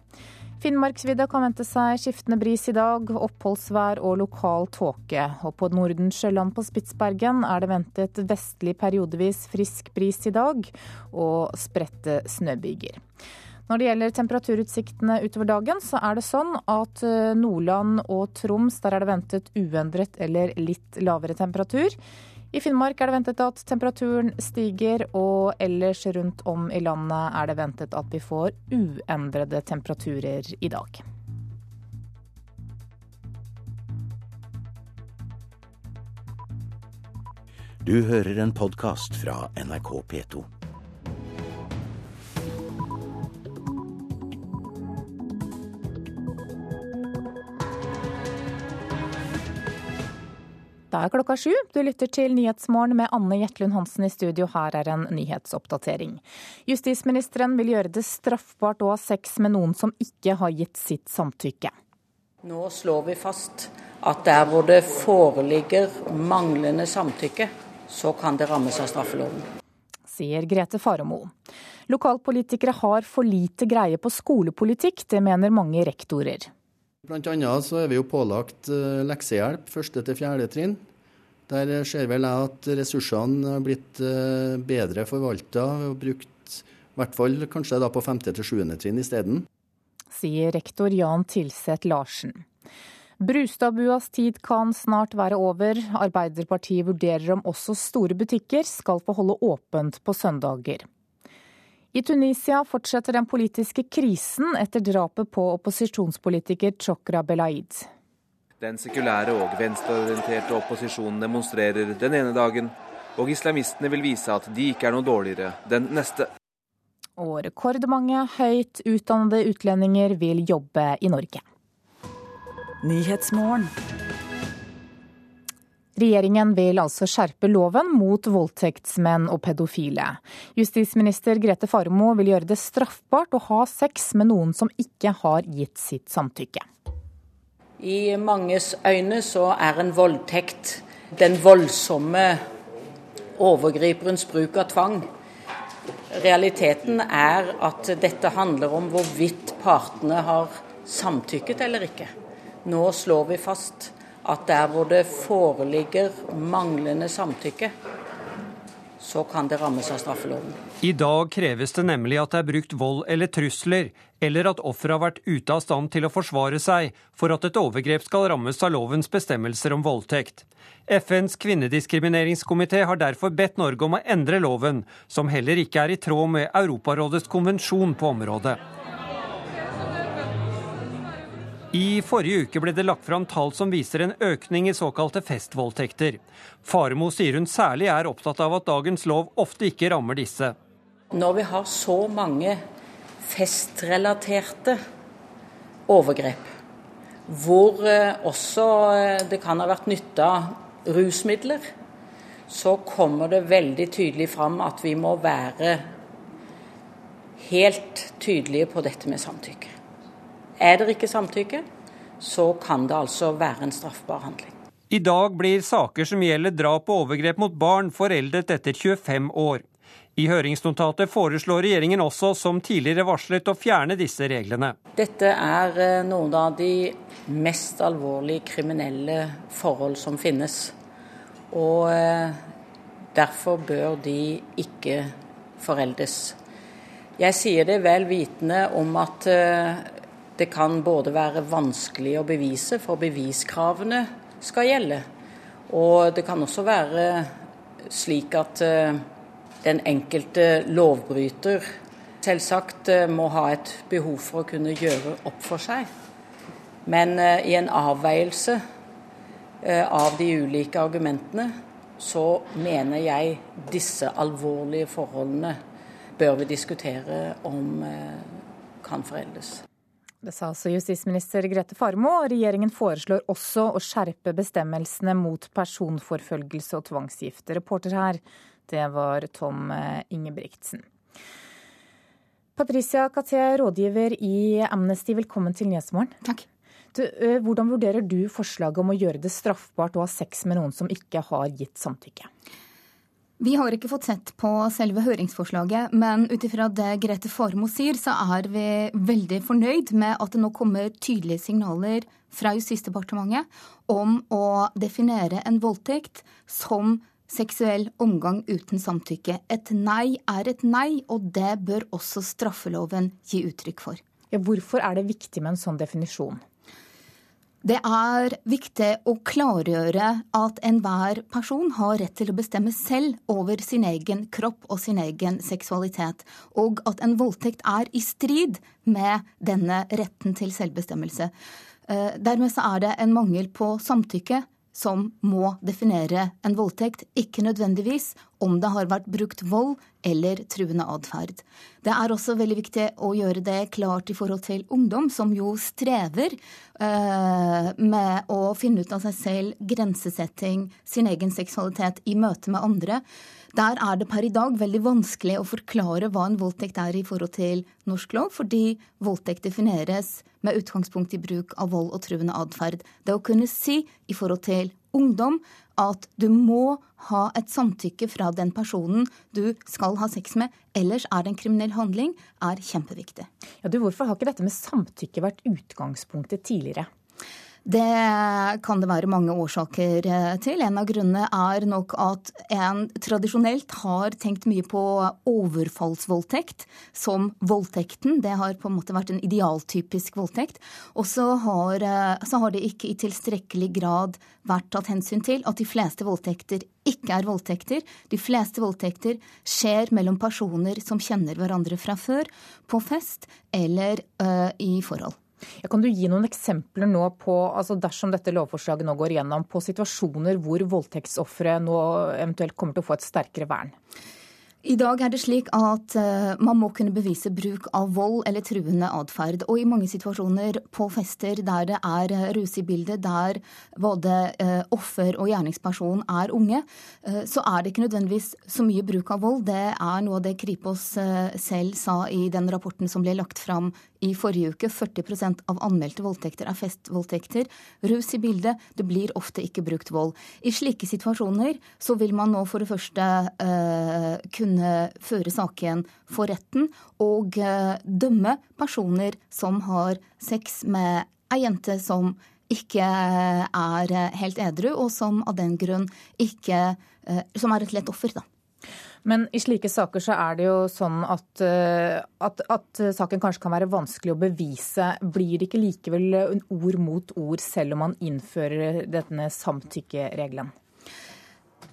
Finnmarksvidda kan vente seg skiftende bris i dag, oppholdsvær og lokal tåke. Og på Nordensjøland på Spitsbergen er det ventet vestlig periodevis frisk bris i dag, og spredte snøbyger. Når det gjelder temperaturutsiktene utover dagen, så er det sånn at eh, Nordland og Troms, der er det ventet uendret eller litt lavere temperatur. I Finnmark er det ventet at temperaturen stiger, og ellers rundt om i landet er det ventet at vi får uendrede temperaturer i dag. Du hører en podkast fra NRK P2. Det er klokka sju. Du lytter til Nyhetsmorgen med Anne Jetlund Hansen i studio. Her er en nyhetsoppdatering. Justisministeren vil gjøre det straffbart å ha sex med noen som ikke har gitt sitt samtykke. Nå slår vi fast at der hvor det foreligger manglende samtykke, så kan det rammes av straffeloven. Sier Grete Faremo. Lokalpolitikere har for lite greie på skolepolitikk, det mener mange rektorer. Blant annet så er vi jo pålagt eh, leksehjelp første til fjerde trinn. Der ser vel jeg at ressursene har blitt eh, bedre forvalta og brukt i hvert fall kanskje da på femte til sjuende trinn isteden. Sier rektor Jan Tilseth Larsen. Brustadbuas tid kan snart være over. Arbeiderpartiet vurderer om også store butikker skal få holde åpent på søndager. I Tunisia fortsetter den politiske krisen etter drapet på opposisjonspolitiker Chokra Belaid. Den sekulære og venstreorienterte opposisjonen demonstrerer den ene dagen, og islamistene vil vise at de ikke er noe dårligere den neste. Og rekordmange høyt utdannede utlendinger vil jobbe i Norge. Regjeringen vil altså skjerpe loven mot voldtektsmenn og pedofile. Justisminister Grete Farmo vil gjøre det straffbart å ha sex med noen som ikke har gitt sitt samtykke. I manges øyne så er en voldtekt den voldsomme overgriperens bruk av tvang. Realiteten er at dette handler om hvorvidt partene har samtykket eller ikke. Nå slår vi fast at der hvor det foreligger manglende samtykke, så kan det rammes av straffeloven. I dag kreves det nemlig at det er brukt vold eller trusler, eller at offeret har vært ute av stand til å forsvare seg, for at et overgrep skal rammes av lovens bestemmelser om voldtekt. FNs kvinnediskrimineringskomité har derfor bedt Norge om å endre loven, som heller ikke er i tråd med Europarådets konvensjon på området. I forrige uke ble det lagt fram tall som viser en økning i såkalte festvoldtekter. Faremo sier hun særlig er opptatt av at dagens lov ofte ikke rammer disse. Når vi har så mange festrelaterte overgrep, hvor eh, også eh, det kan ha vært nytta rusmidler, så kommer det veldig tydelig fram at vi må være helt tydelige på dette med samtykke. Er det ikke samtykke, så kan det altså være en straffbar handling. I dag blir saker som gjelder drap og overgrep mot barn, foreldet etter 25 år. I høringsnotatet foreslår regjeringen også, som tidligere varslet, å fjerne disse reglene. Dette er eh, noen av de mest alvorlige kriminelle forhold som finnes. Og eh, derfor bør de ikke foreldes. Jeg sier det vel vitende om at eh, det kan både være vanskelig å bevise, for beviskravene skal gjelde. Og det kan også være slik at eh, den enkelte lovbryter selvsagt eh, må ha et behov for å kunne gjøre opp for seg. Men eh, i en avveielse av de ulike argumentene, så mener jeg disse alvorlige forholdene bør vi diskutere om kan foreldes. Det sa altså justisminister Grete Farmo, regjeringen foreslår også å skjerpe bestemmelsene mot personforfølgelse og tvangsgift. Reporter her, det var Tom eh, Ingebrigtsen. Patricia Caté, rådgiver i Amnesty, velkommen til Nyhetsmorgen. Takk. Du, eh, hvordan vurderer du forslaget om å gjøre det straffbart å ha sex med noen som ikke har gitt samtykke? Vi har ikke fått sett på selve høringsforslaget, men ut ifra det Grete Farmo sier, så er vi veldig fornøyd med at det nå kommer tydelige signaler fra Justisdepartementet om å definere en voldtekt som seksuell omgang uten samtykke. Et nei er et nei, og det bør også straffeloven gi uttrykk for. Ja, hvorfor er det viktig med en sånn definisjon? Det er viktig å klargjøre at enhver person har rett til å bestemme selv over sin egen kropp og sin egen seksualitet, og at en voldtekt er i strid med denne retten til selvbestemmelse. Dermed dermed er det en mangel på samtykke som må definere en voldtekt, ikke nødvendigvis om det har vært brukt vold eller truende atferd. Det er også veldig viktig å gjøre det klart i forhold til ungdom, som jo strever eh, med å finne ut av seg selv, grensesetting, sin egen seksualitet i møte med andre. Der er det per i dag veldig vanskelig å forklare hva en voldtekt er i forhold til norsk lov, fordi voldtekt defineres med utgangspunkt i bruk av vold og truende atferd. Det å kunne si i forhold til ungdom at du må ha et samtykke fra den personen du skal ha sex med, ellers er det en kriminell handling, er kjempeviktig. Ja, du, hvorfor har ikke dette med samtykke vært utgangspunktet tidligere? Det kan det være mange årsaker eh, til. En av grunnene er nok at en tradisjonelt har tenkt mye på overfallsvoldtekt som voldtekten. Det har på en måte vært en idealtypisk voldtekt. Og eh, så har det ikke i tilstrekkelig grad vært tatt hensyn til at de fleste voldtekter ikke er voldtekter. De fleste voldtekter skjer mellom personer som kjenner hverandre fra før, på fest eller uh, i forhold. Ja, kan du gi noen eksempler nå på, altså dersom dette lovforslaget nå går igjennom, på situasjoner hvor voldtektsofre nå eventuelt kommer til å få et sterkere vern? I dag er det slik at uh, man må kunne bevise bruk av vold eller truende atferd. Og i mange situasjoner på fester der det er uh, rus i bildet, der både uh, offer og gjerningsperson er unge, så er det ikke nødvendigvis så mye bruk av vold. Det er noe av det Kripos selv sa i den rapporten som ble lagt fram i forrige uke. 40% av anmeldte voldtekter er festvoldtekter. Rus i bildet. Det blir ofte ikke brukt vold. I slike situasjoner så vil man nå for det første eh, kunne føre saken for retten og eh, dømme personer som har sex med ei jente som ikke er helt edru, og som av den grunn ikke eh, Som er et lett offer, da. Men i slike saker så er det jo sånn at, eh, at, at, saken kanskje kan være vanskelig å bevise. Blir det ikke likevel ord mot ord selv om man innfører denne samtykkeregelen?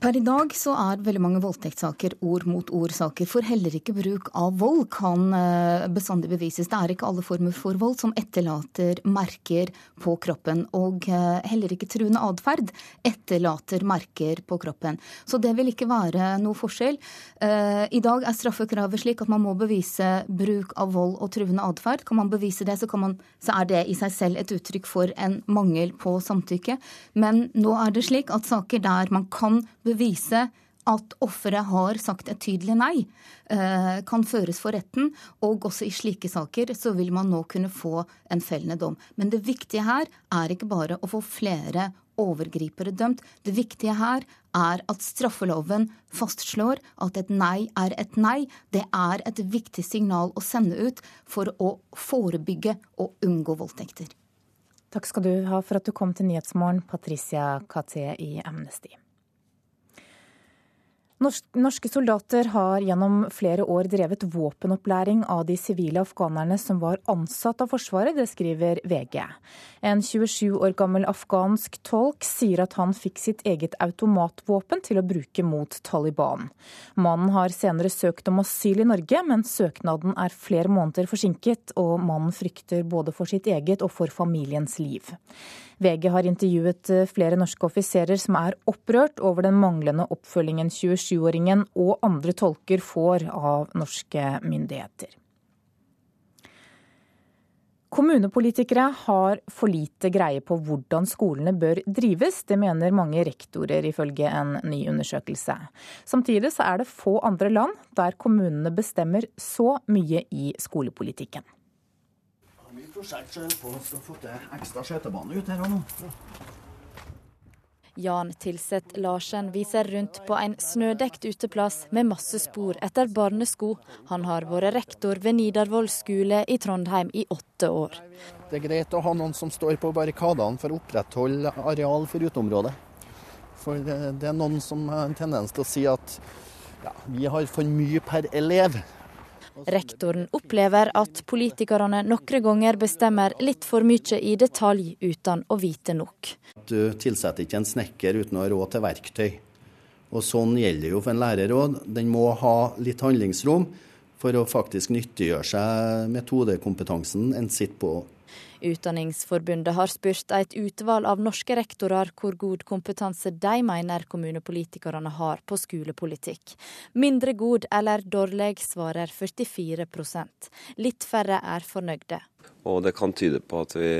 Per i dag så er veldig mange voldtektssaker ord mot ord-saker, for heller ikke bruk av vold kan eh, bestandig bevises. Det er ikke alle former for vold som etterlater merker på kroppen. Og eh, heller ikke truende atferd etterlater merker på kroppen. Så det vil ikke være noe forskjell. Eh, I dag er straffekravet slik at man må bevise bruk av vold og truende atferd. Kan man bevise det, så, man, så er det i seg selv et uttrykk for en mangel på samtykke. Men nå er det slik at saker der man kan bevise bevise at offeret har sagt et tydelig nei, eh, kan føres for retten. Og også i slike saker så vil man nå kunne få en fellende dom. Men det viktige her er ikke bare å få flere overgripere dømt. Det viktige her er at straffeloven fastslår at et nei er et nei. Det er et viktig signal å sende ut for å forebygge og unngå voldtekter. Takk skal du ha for at du kom til Nyhetsmorgen, Patricia Katé i Amnesty. Norske soldater har gjennom flere år drevet våpenopplæring av de sivile afghanerne som var ansatt av Forsvaret, det skriver VG. En 27 år gammel afghansk tolk sier at han fikk sitt eget automatvåpen til å bruke mot Taliban. Mannen har senere søkt om asyl i Norge, men søknaden er flere måneder forsinket, og mannen frykter både for sitt eget og for familiens liv. VG har intervjuet eh, flere norske offiserer som er opprørt over den manglende oppfølgingen 27-åringen og andre tolker får av norske myndigheter. Kommunepolitikere har for lite greie på hvordan skolene bør drives. Det mener mange rektorer, ifølge en ny undersøkelse. Samtidig er det få andre land der kommunene bestemmer så mye i skolepolitikken prosjekt så på å få til ekstra skøytebane ut her og nå. Jan Tilseth Larsen viser rundt på en snødekt uteplass med masse spor etter barnesko. Han har vært rektor ved Nidarvoll skole i Trondheim i åtte år. Det er greit å ha noen som står på barrikadene for å opprettholde areal for uteområdet. For det er noen som har en tendens til å si at ja, vi har for mye per elev. Rektoren opplever at politikerne noen ganger bestemmer litt for mye i detalj uten å vite nok. Du tilsetter ikke en snekker uten å ha råd til verktøy. Og Sånn gjelder jo for en lærerråd. Den må ha litt handlingsrom for å faktisk nyttiggjøre seg metodekompetansen en sitter på. Utdanningsforbundet har spurt et utvalg av norske rektorer hvor god kompetanse de mener kommunepolitikerne har på skolepolitikk. Mindre god eller dårlig, svarer 44% Litt færre er fornøyde. Og det kan tyde på at vi,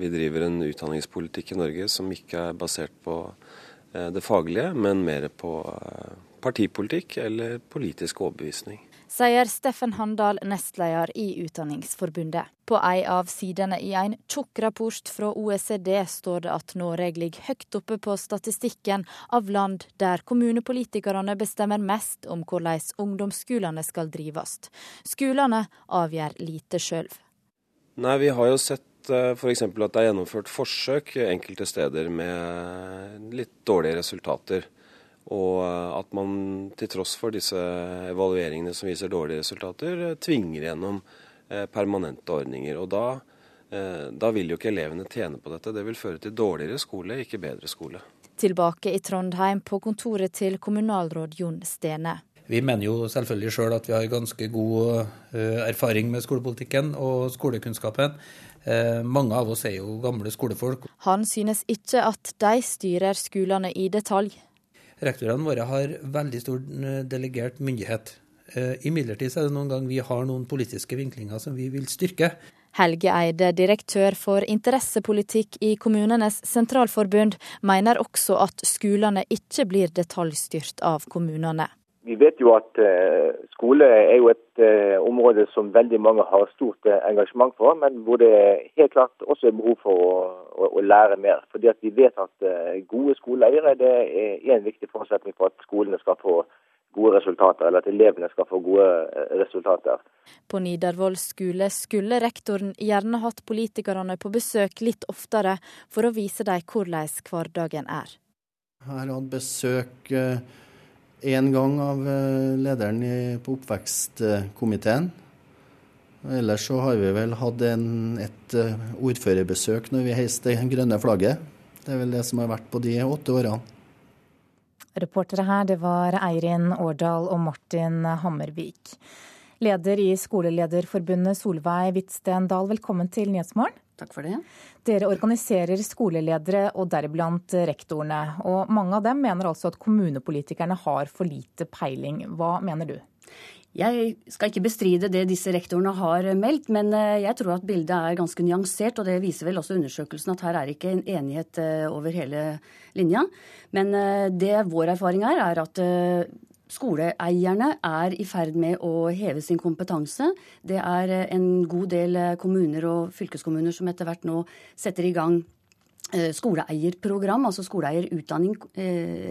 vi driver en utdanningspolitikk i Norge som ikke er basert på eh, det faglige, men mer på eh, partipolitikk eller politisk overbevisning sier Steffen Handal, nestleder i Utdanningsforbundet. På ei av sidene i en tjukk rapport fra OECD står det at Norge ligger høyt oppe på statistikken av land der kommunepolitikerne bestemmer mest om hvordan ungdomsskolene skal drives. Skolene avgjør lite sjøl. Vi har jo sett eh, f.eks. at det er gjennomført forsøk enkelte steder med litt dårlige resultater. Og at man til tross for disse evalueringene som viser dårlige resultater, tvinger gjennom eh, permanente ordninger. Og da, eh, da vil jo ikke elevene tjene på dette. Det vil føre til dårligere skole, ikke bedre skole. Tilbake i Trondheim på kontoret til kommunalråd Jon Stene. Vi mener jo selvfølgelig sjøl at vi har ganske god eh, erfaring med skolepolitikken og skolekunnskapen. Mange av oss er jo gamle skolefolk. Han synes ikke at de styrer skolene i detalj. Rektorene våre har veldig stor eh, delegert myndighet. Eh, imidlertid er det noen ganger vi har noen politiske vinklinger som vi vil styrke. Helge Eide, direktør for interessepolitikk i Kommunenes sentralforbund, mener også at skolene ikke blir detaljstyrt av kommunene. Vi vet jo at uh, skole er jo et uh, område som veldig mange har stort uh, engasjement for, men hvor det helt klart også er behov for å, å, å lære mer. Fordi at Vi vet at gode skoleeiere det er en viktig forutsetning for at skolene skal få gode resultater, eller at elevene skal få gode resultater. På Nidarvoll skole skulle rektoren gjerne hatt politikerne på besøk litt oftere, for å vise dem hvordan hverdagen er. Her har hatt besøk én gang av eh, lederen på oppvekstkomiteen. Ellers så har vi vel hatt en, et eh, ordførerbesøk når vi heiste det grønne flagget. Det er vel det som har vært på de åtte årene. Reportere her, det var Eirin Årdal og Martin Hammervik. Leder i Skolelederforbundet Solveig Hvitsten Dahl, velkommen til Nyhetsmorgen. Takk for det. Dere organiserer skoleledere og deriblant rektorene. Og mange av dem mener altså at kommunepolitikerne har for lite peiling. Hva mener du? Jeg skal ikke bestride det disse rektorene har meldt, men eh, jeg tror at bildet er ganske nyansert. Og det viser vel også undersøkelsen at her er ikke en enighet eh, over hele linja. Men eh, det vår erfaring er, er at Skoleeierne er i ferd med å heve sin kompetanse. Det er eh, en god del eh, kommuner og fylkeskommuner som etter hvert nå setter i gang eh, skoleeierprogram, altså skoleeierutdanning,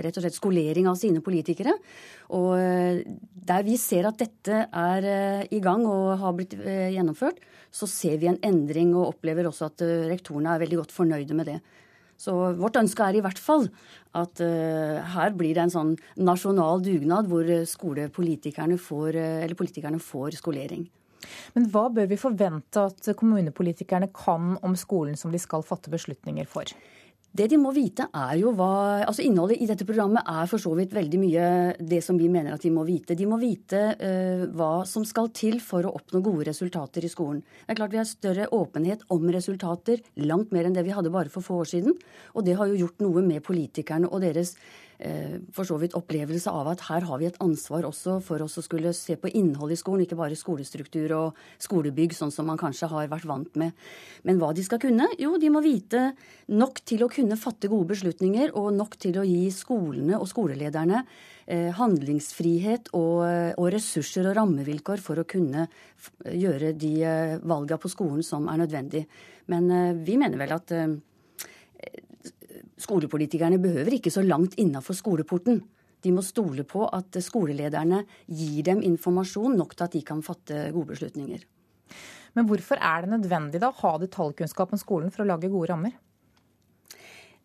rett og slett skolering av sine politikere. Og der vi ser at dette er i gang og har blitt gjennomført, så ser vi en endring og opplever også at rektorene er veldig godt fornøyde med det. Så vårt ønske er i hvert fall at uh, her blir det en sånn nasjonal dugnad hvor skolepolitikerne får, uh, eller politikerne får skolering. Men hva bør vi forvente at kommunepolitikerne kan om skolen som de skal fatte beslutninger for? Det de må vite, er jo hva Altså innholdet i dette programmet er for så vidt veldig mye det som vi mener at de må vite. De må vite uh, hva som skal til for å oppnå gode resultater i skolen. Det er klart Vi har større åpenhet om resultater, langt mer enn det vi hadde bare for få år siden. Og det har jo gjort noe med politikerne og deres for så vidt opplevelse av at her har vi et ansvar også for oss å skulle se på innhold i skolen, ikke bare skolestruktur og skolebygg, sånn som man kanskje har vært vant med. Men hva de skal kunne? Jo, de må vite nok til å kunne fatte gode beslutninger, og nok til å gi skolene og skolelederne eh, handlingsfrihet og, og, ressurser og rammevilkår for å kunne gjøre de eh, valga på skolen som er nødvendig. Men vi mener vel at skolepolitikerne behøver ikke så langt innafor skoleporten. De må stole på at skolelederne gir dem informasjon nok til at de kan fatte gode beslutninger. Men hvorfor er det nødvendig da å ha detaljkunnskap om skolen for å lage gode rammer?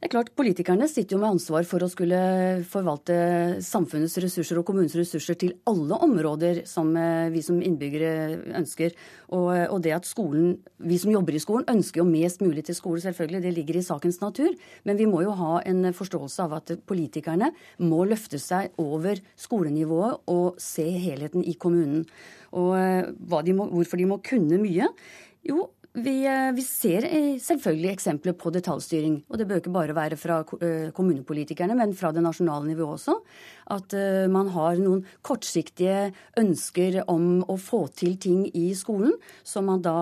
Det er klart, Politikerne sitter jo med ansvar for å skulle forvalte samfunnets ressurser og kommunens ressurser til alle områder som eh, vi som innbyggere ønsker. Og, og, det at skolen, vi som jobber i skolen, ønsker jo mest mulig til skole, selvfølgelig. Det ligger i sakens natur. Men vi må jo ha en forståelse av at politikerne må løfte seg over skolenivået og se helheten i kommunen. Og eh, de må, hvorfor de må kunne mye? Jo, vi, eh, vi, ser eh, selvfølgelig eksempler på detaljstyring. Og det bør ikke bare være fra eh, kommunepolitikerne, men fra det nasjonale nivået også. At man har noen kortsiktige ønsker om å få til ting i skolen som man da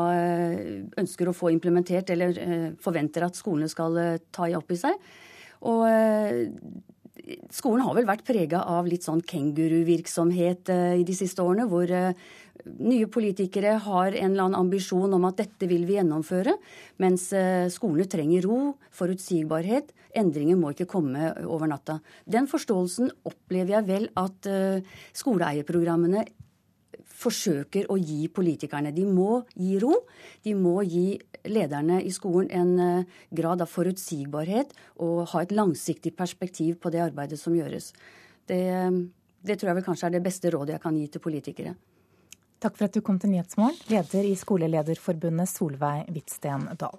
ønsker å få implementert, eller forventer at skolene skal ta opp i seg. Og skolen har vel vært prega av litt sånn kenguruvirksomhet i de siste årene, hvor nye politikere har en eller annen ambisjon om at dette vil vi gjennomføre, mens eh, skolene trenger ro, forutsigbarhet. Endringer må ikke komme over natta. Den forståelsen opplever jeg vel at eh, skoleeierprogrammene forsøker å gi politikerne. De må gi ro. De må gi lederne i skolen en eh, grad av forutsigbarhet og ha et langsiktig perspektiv på det arbeidet som gjøres. Det, det tror jeg vel kanskje er det beste rådet jeg kan gi til politikere. Takk for at du kom til Nyhetsmorgen, leder i Skolelederforbundet Solveig Hvitsten Dahl.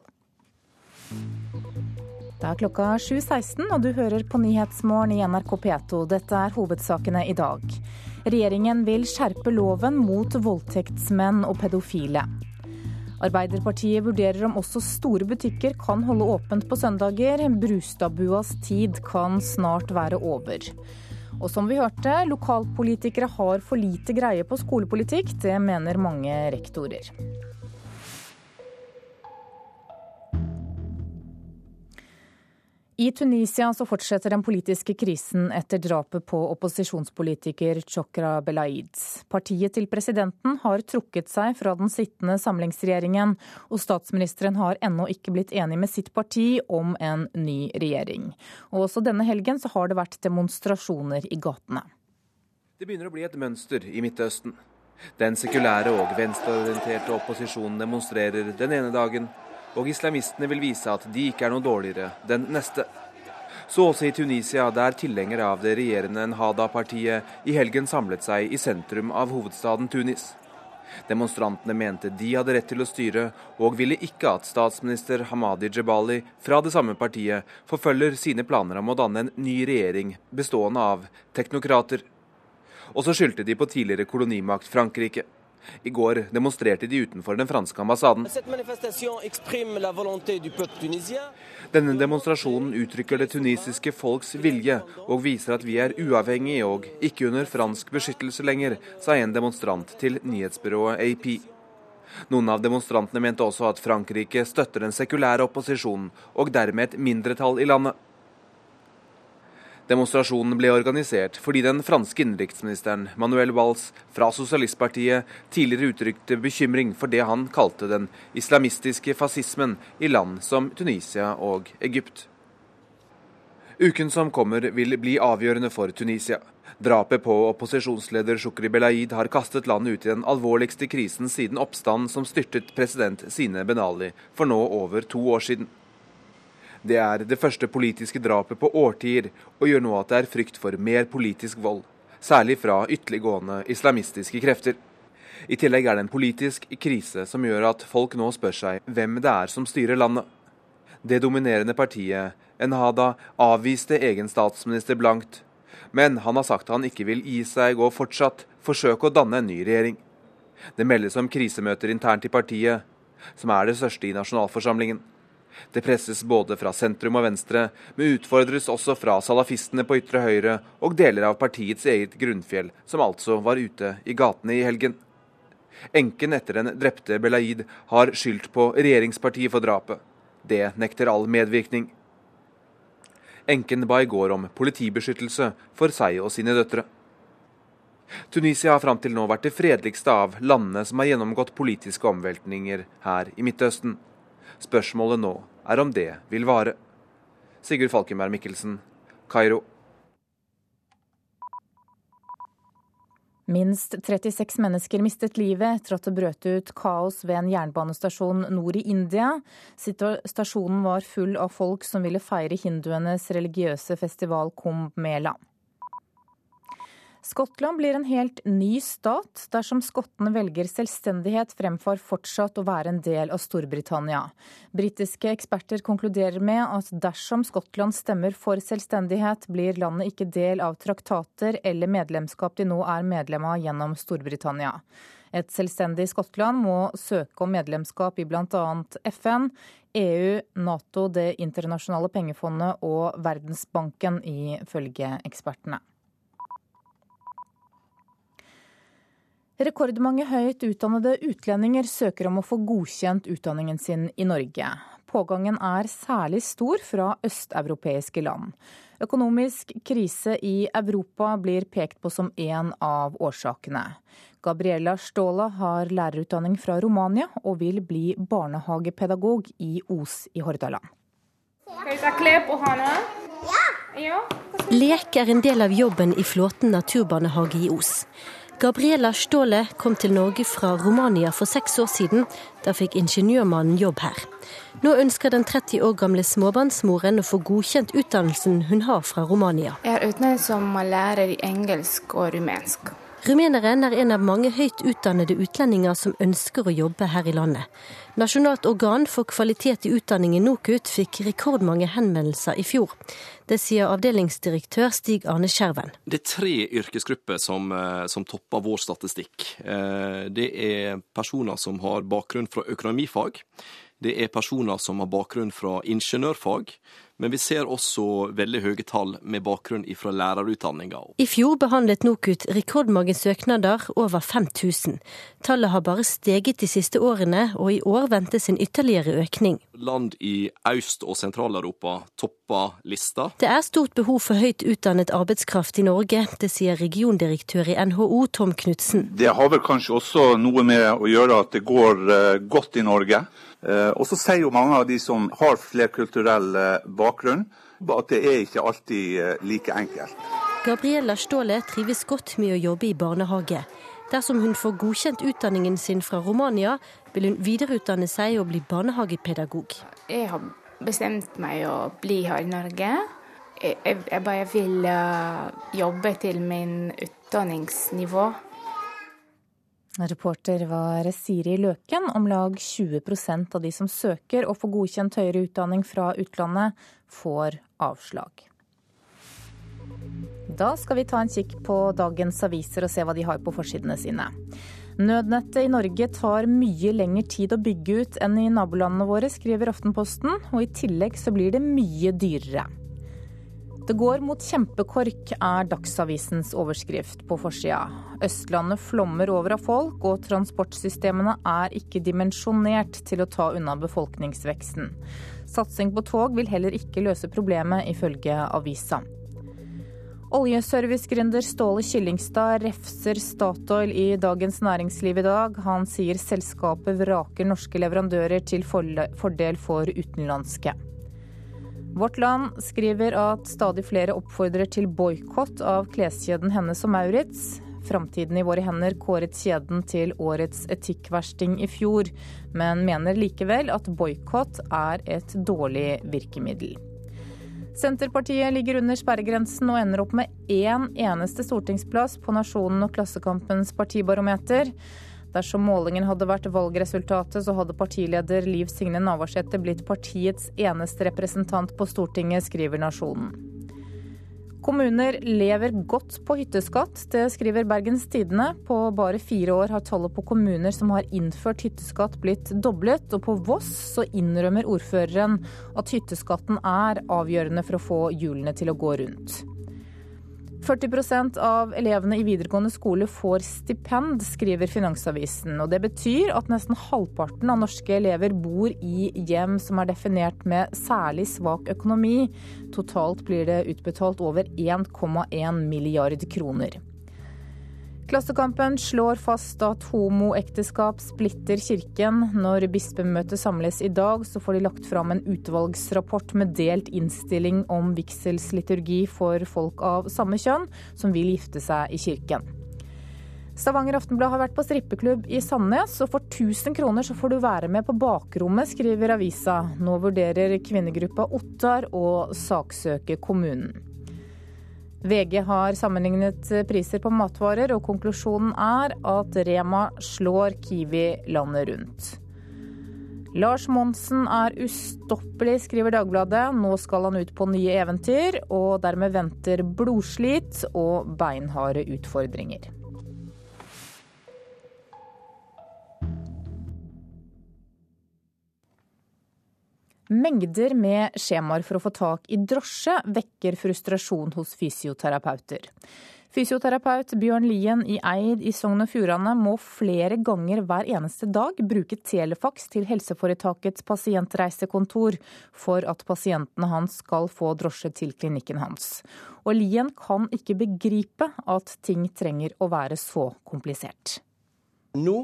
Det er klokka 7.16, og du hører på Nyhetsmorgen i NRK P2. Dette er hovedsakene i dag. Regjeringen vil skjerpe loven mot voldtektsmenn og pedofile. Arbeiderpartiet vurderer om også store butikker kan holde åpent på søndager. Brustadbuas tid kan snart være over. Og som vi hørte, lokalpolitikere har for lite greie på skolepolitikk. Det mener mange rektorer. I Tunisia så fortsetter den politiske krisen etter drapet på opposisjonspolitiker Chokra Belaid. Partiet til presidenten har trukket seg fra den sittende samlingsregjeringen, og statsministeren har ennå ikke blitt enig med sitt parti om en ny regjering. Og også denne helgen så har det vært demonstrasjoner i gatene. Det begynner å bli et mønster i Midtøsten. Den sekulære og venstreorienterte opposisjonen demonstrerer den ene dagen og islamistene vil vise at de ikke er noe dårligere den neste. Så også i Tunisia, der tilhengere av det regjerende Nhada-partiet i helgen samlet seg i sentrum av hovedstaden Tunis. Demonstrantene mente de hadde rett til å styre, og ville ikke at statsminister Hamadi Jebali fra det samme partiet forfølger sine planer om å danne en ny regjering bestående av teknokrater. Og så skyldte de på tidligere kolonimakt Frankrike. I går demonstrerte de utenfor den franske ambassaden. Denne demonstrasjonen uttrykker det tunisiske folks vilje, og viser at vi er uavhengige og ikke under fransk beskyttelse lenger, sa en demonstrant til nyhetsbyrået AP. Noen av demonstrantene mente også at Frankrike støtter den sekulære opposisjonen, og dermed et mindretall i landet. Demonstrasjonen ble organisert fordi den franske innenriksministeren Manuel Valls fra Sosialistpartiet tidligere uttrykte bekymring for det han kalte den islamistiske fascismen i land som Tunisia og Egypt. Uken som kommer vil bli avgjørende for Tunisia. Drapet på opposisjonsleder Shukri Belaid har kastet landet ut i den alvorligste krisen siden oppstanden som styrtet president Sine Benali for nå over to år siden. Det er det første politiske drapet på årtier, og gjør nå at det er frykt for mer politisk vold. Særlig fra ytterliggående islamistiske krefter. I tillegg er det en politisk krise som gjør at folk nå spør seg hvem det er som styrer landet. Det dominerende partiet, Enhada, avviste egen statsminister blankt. Men han har sagt han ikke vil gi seg og fortsatt forsøke å danne en ny regjering. Det meldes om krisemøter internt i partiet, som er det største i nasjonalforsamlingen. Det presses både fra sentrum og venstre, men utfordres også fra salafistene på ytre høyre og deler av partiets eget grunnfjell, som altså var ute i gatene i helgen. Enken etter den drepte Belaid har skyldt på regjeringspartiet for drapet. Det nekter all medvirkning. Enken ba i går om politibeskyttelse for seg og sine døtre. Tunisia har fram til nå vært det fredeligste av landene som har gjennomgått politiske omveltninger her i Midtøsten. Spørsmålet nå er om det vil vare. Sigurd Falkenberg Mikkelsen, Kairo. Minst 36 mennesker mistet livet etter at det brøt ut kaos ved en jernbanestasjon nord i India. Stasjonen var full av folk som ville feire hinduenes religiøse festival Kumbh Mela. Skottland blir en helt ny stat dersom skottene velger selvstendighet fremfor fortsatt å være en del av Storbritannia. Britiske eksperter konkluderer med at dersom Skottland stemmer for selvstendighet, blir landet ikke del av traktater eller medlemskap de nå er medlem av gjennom Storbritannia. Et selvstendig Skottland må søke om medlemskap i bl.a. FN, EU, Nato, Det internasjonale pengefondet og Verdensbanken, ifølge ekspertene. Rekordmange høyt utdannede utlendinger søker om å få godkjent utdanningen sin i Norge. Pågangen er særlig stor fra østeuropeiske land. Økonomisk krise i Europa blir pekt på som en av årsakene. Gabriella Ståla har lærerutdanning fra Romania og vil bli barnehagepedagog i Os i Hordaland. Lek er en del av jobben i Flåten naturbarnehage i Os. Gabriela Ståle kom til Norge fra Romania for seks år siden. Da fikk ingeniørmannen jobb her. Nå ønsker den 30 år gamle småbarnsmoren å få godkjent utdannelsen hun har fra Romania. Jeg er utdannet som lærer i engelsk og rumensk. Rumeneren er en av mange høyt utdannede utlendinger som ønsker å jobbe her i landet. Nasjonalt organ for kvalitet i utdanningen NOKUT fikk rekordmange henvendelser i fjor. Det sier avdelingsdirektør Stig Arne Skjerven. Det er tre yrkesgrupper som, eh, som topper vår statistikk. Eh, det er personer som har bakgrunn fra økonomifag. Det er personer som har bakgrunn fra ingeniørfag. Men vi ser også veldig høye tall med bakgrunn fra lærerutdanninga. I fjor behandlet NOKUT rekordmange søknader, over 5000. Tallet har bare steget de siste årene, og i år ventes en ytterligere økning. Land i Øst- og Sentral-Europa topper lista. Det er stort behov for høyt utdannet arbeidskraft i Norge. Det sier regiondirektør i NHO Tom Knutsen. Det har vel kanskje også noe med å gjøre at det går eh, godt i Norge. Eh, og så sier jo mange av de som har flerkulturell eh, bakgrunn, at det er ikke alltid eh, like enkelt. Gabriella Ståle trives godt med å jobbe i barnehage. Dersom hun får godkjent utdanningen sin fra Romania, vil hun videreutdanne seg og bli barnehagepedagog. Jeg har bestemt meg å bli her i Norge. Jeg, jeg, jeg bare vil jobbe til min utdanningsnivå. Reporter var Siri Løken. Om lag 20% av de som søker å få godkjent høyere utdanning fra utlandet, får avslag. Da skal vi ta en kikk på dagens aviser og se hva de har på forsidene sine. Nødnettet i Norge tar mye lengre tid å bygge ut enn i nabolandene våre, skriver Aftenposten, og i tillegg så blir det mye dyrere. Det går mot kjempekork, er Dagsavisens overskrift på forsida. Østlandet flommer over av folk, og transportsystemene er ikke dimensjonert til å ta unna befolkningsveksten. Satsing på tog vil heller ikke løse problemet, ifølge avisa. Oljeservicegründer Ståle Kyllingstad refser Statoil i Dagens Næringsliv i dag. Han sier selskapet vraker norske leverandører til fordel for utenlandske. Vårt Land skriver at stadig flere oppfordrer til boikott av kleskjeden Hennes og Maurits. Framtiden i våre hender kåret kjeden til årets etikkversting i fjor, men mener likevel at boikott er et dårlig virkemiddel. Senterpartiet ligger under sperregrensen og ender opp med én eneste stortingsplass på Nasjonen og Klassekampens partibarometer. Dersom målingen hadde vært valgresultatet, så hadde partileder Liv Signe Navarsete blitt partiets eneste representant på Stortinget, skriver Nasjonen. Kommuner lever godt på hytteskatt, det skriver Bergens Tidende. På bare fire år har tallet på kommuner som har innført hytteskatt blitt doblet, og på Voss så innrømmer ordføreren at hytteskatten er avgjørende for å få hjulene til å gå rundt. 40% av elevene i videregående skole får stipend, skriver Finansavisen. Og det betyr at nesten halvparten av norske elever bor i hjem som er definert med særlig svak økonomi. Totalt blir det utbetalt over 1,1 milliard kroner. Klassekampen slår fast at homoekteskap splitter kirken. Når bispemøtet samles i dag, så får de lagt fram en utvalgsrapport med delt innstilling om vigselsliturgi for folk av samme kjønn som vil gifte seg i kirken. Stavanger Aftenblad har vært på strippeklubb i Sandnes, og for 1000 kroner så får du være med på bakrommet, skriver avisa. Nå vurderer kvinnegruppa Ottar å saksøke kommunen. VG har sammenlignet priser på matvarer, og konklusjonen er at Rema slår Kiwi landet rundt. Lars Monsen er ustoppelig, skriver Dagbladet. Nå skal han ut på nye eventyr, og dermed venter blodslit og beinharde utfordringer. Mengder med skjemaer for å få tak i drosje vekker frustrasjon hos fysioterapeuter. Fysioterapeut Bjørn Lien i Eid i Sogn og Fjordane må flere ganger hver eneste dag bruke telefaks til helseforetakets pasientreisekontor for at pasientene hans skal få drosje til klinikken hans. Og Lien kan ikke begripe at ting trenger å være så komplisert. Nå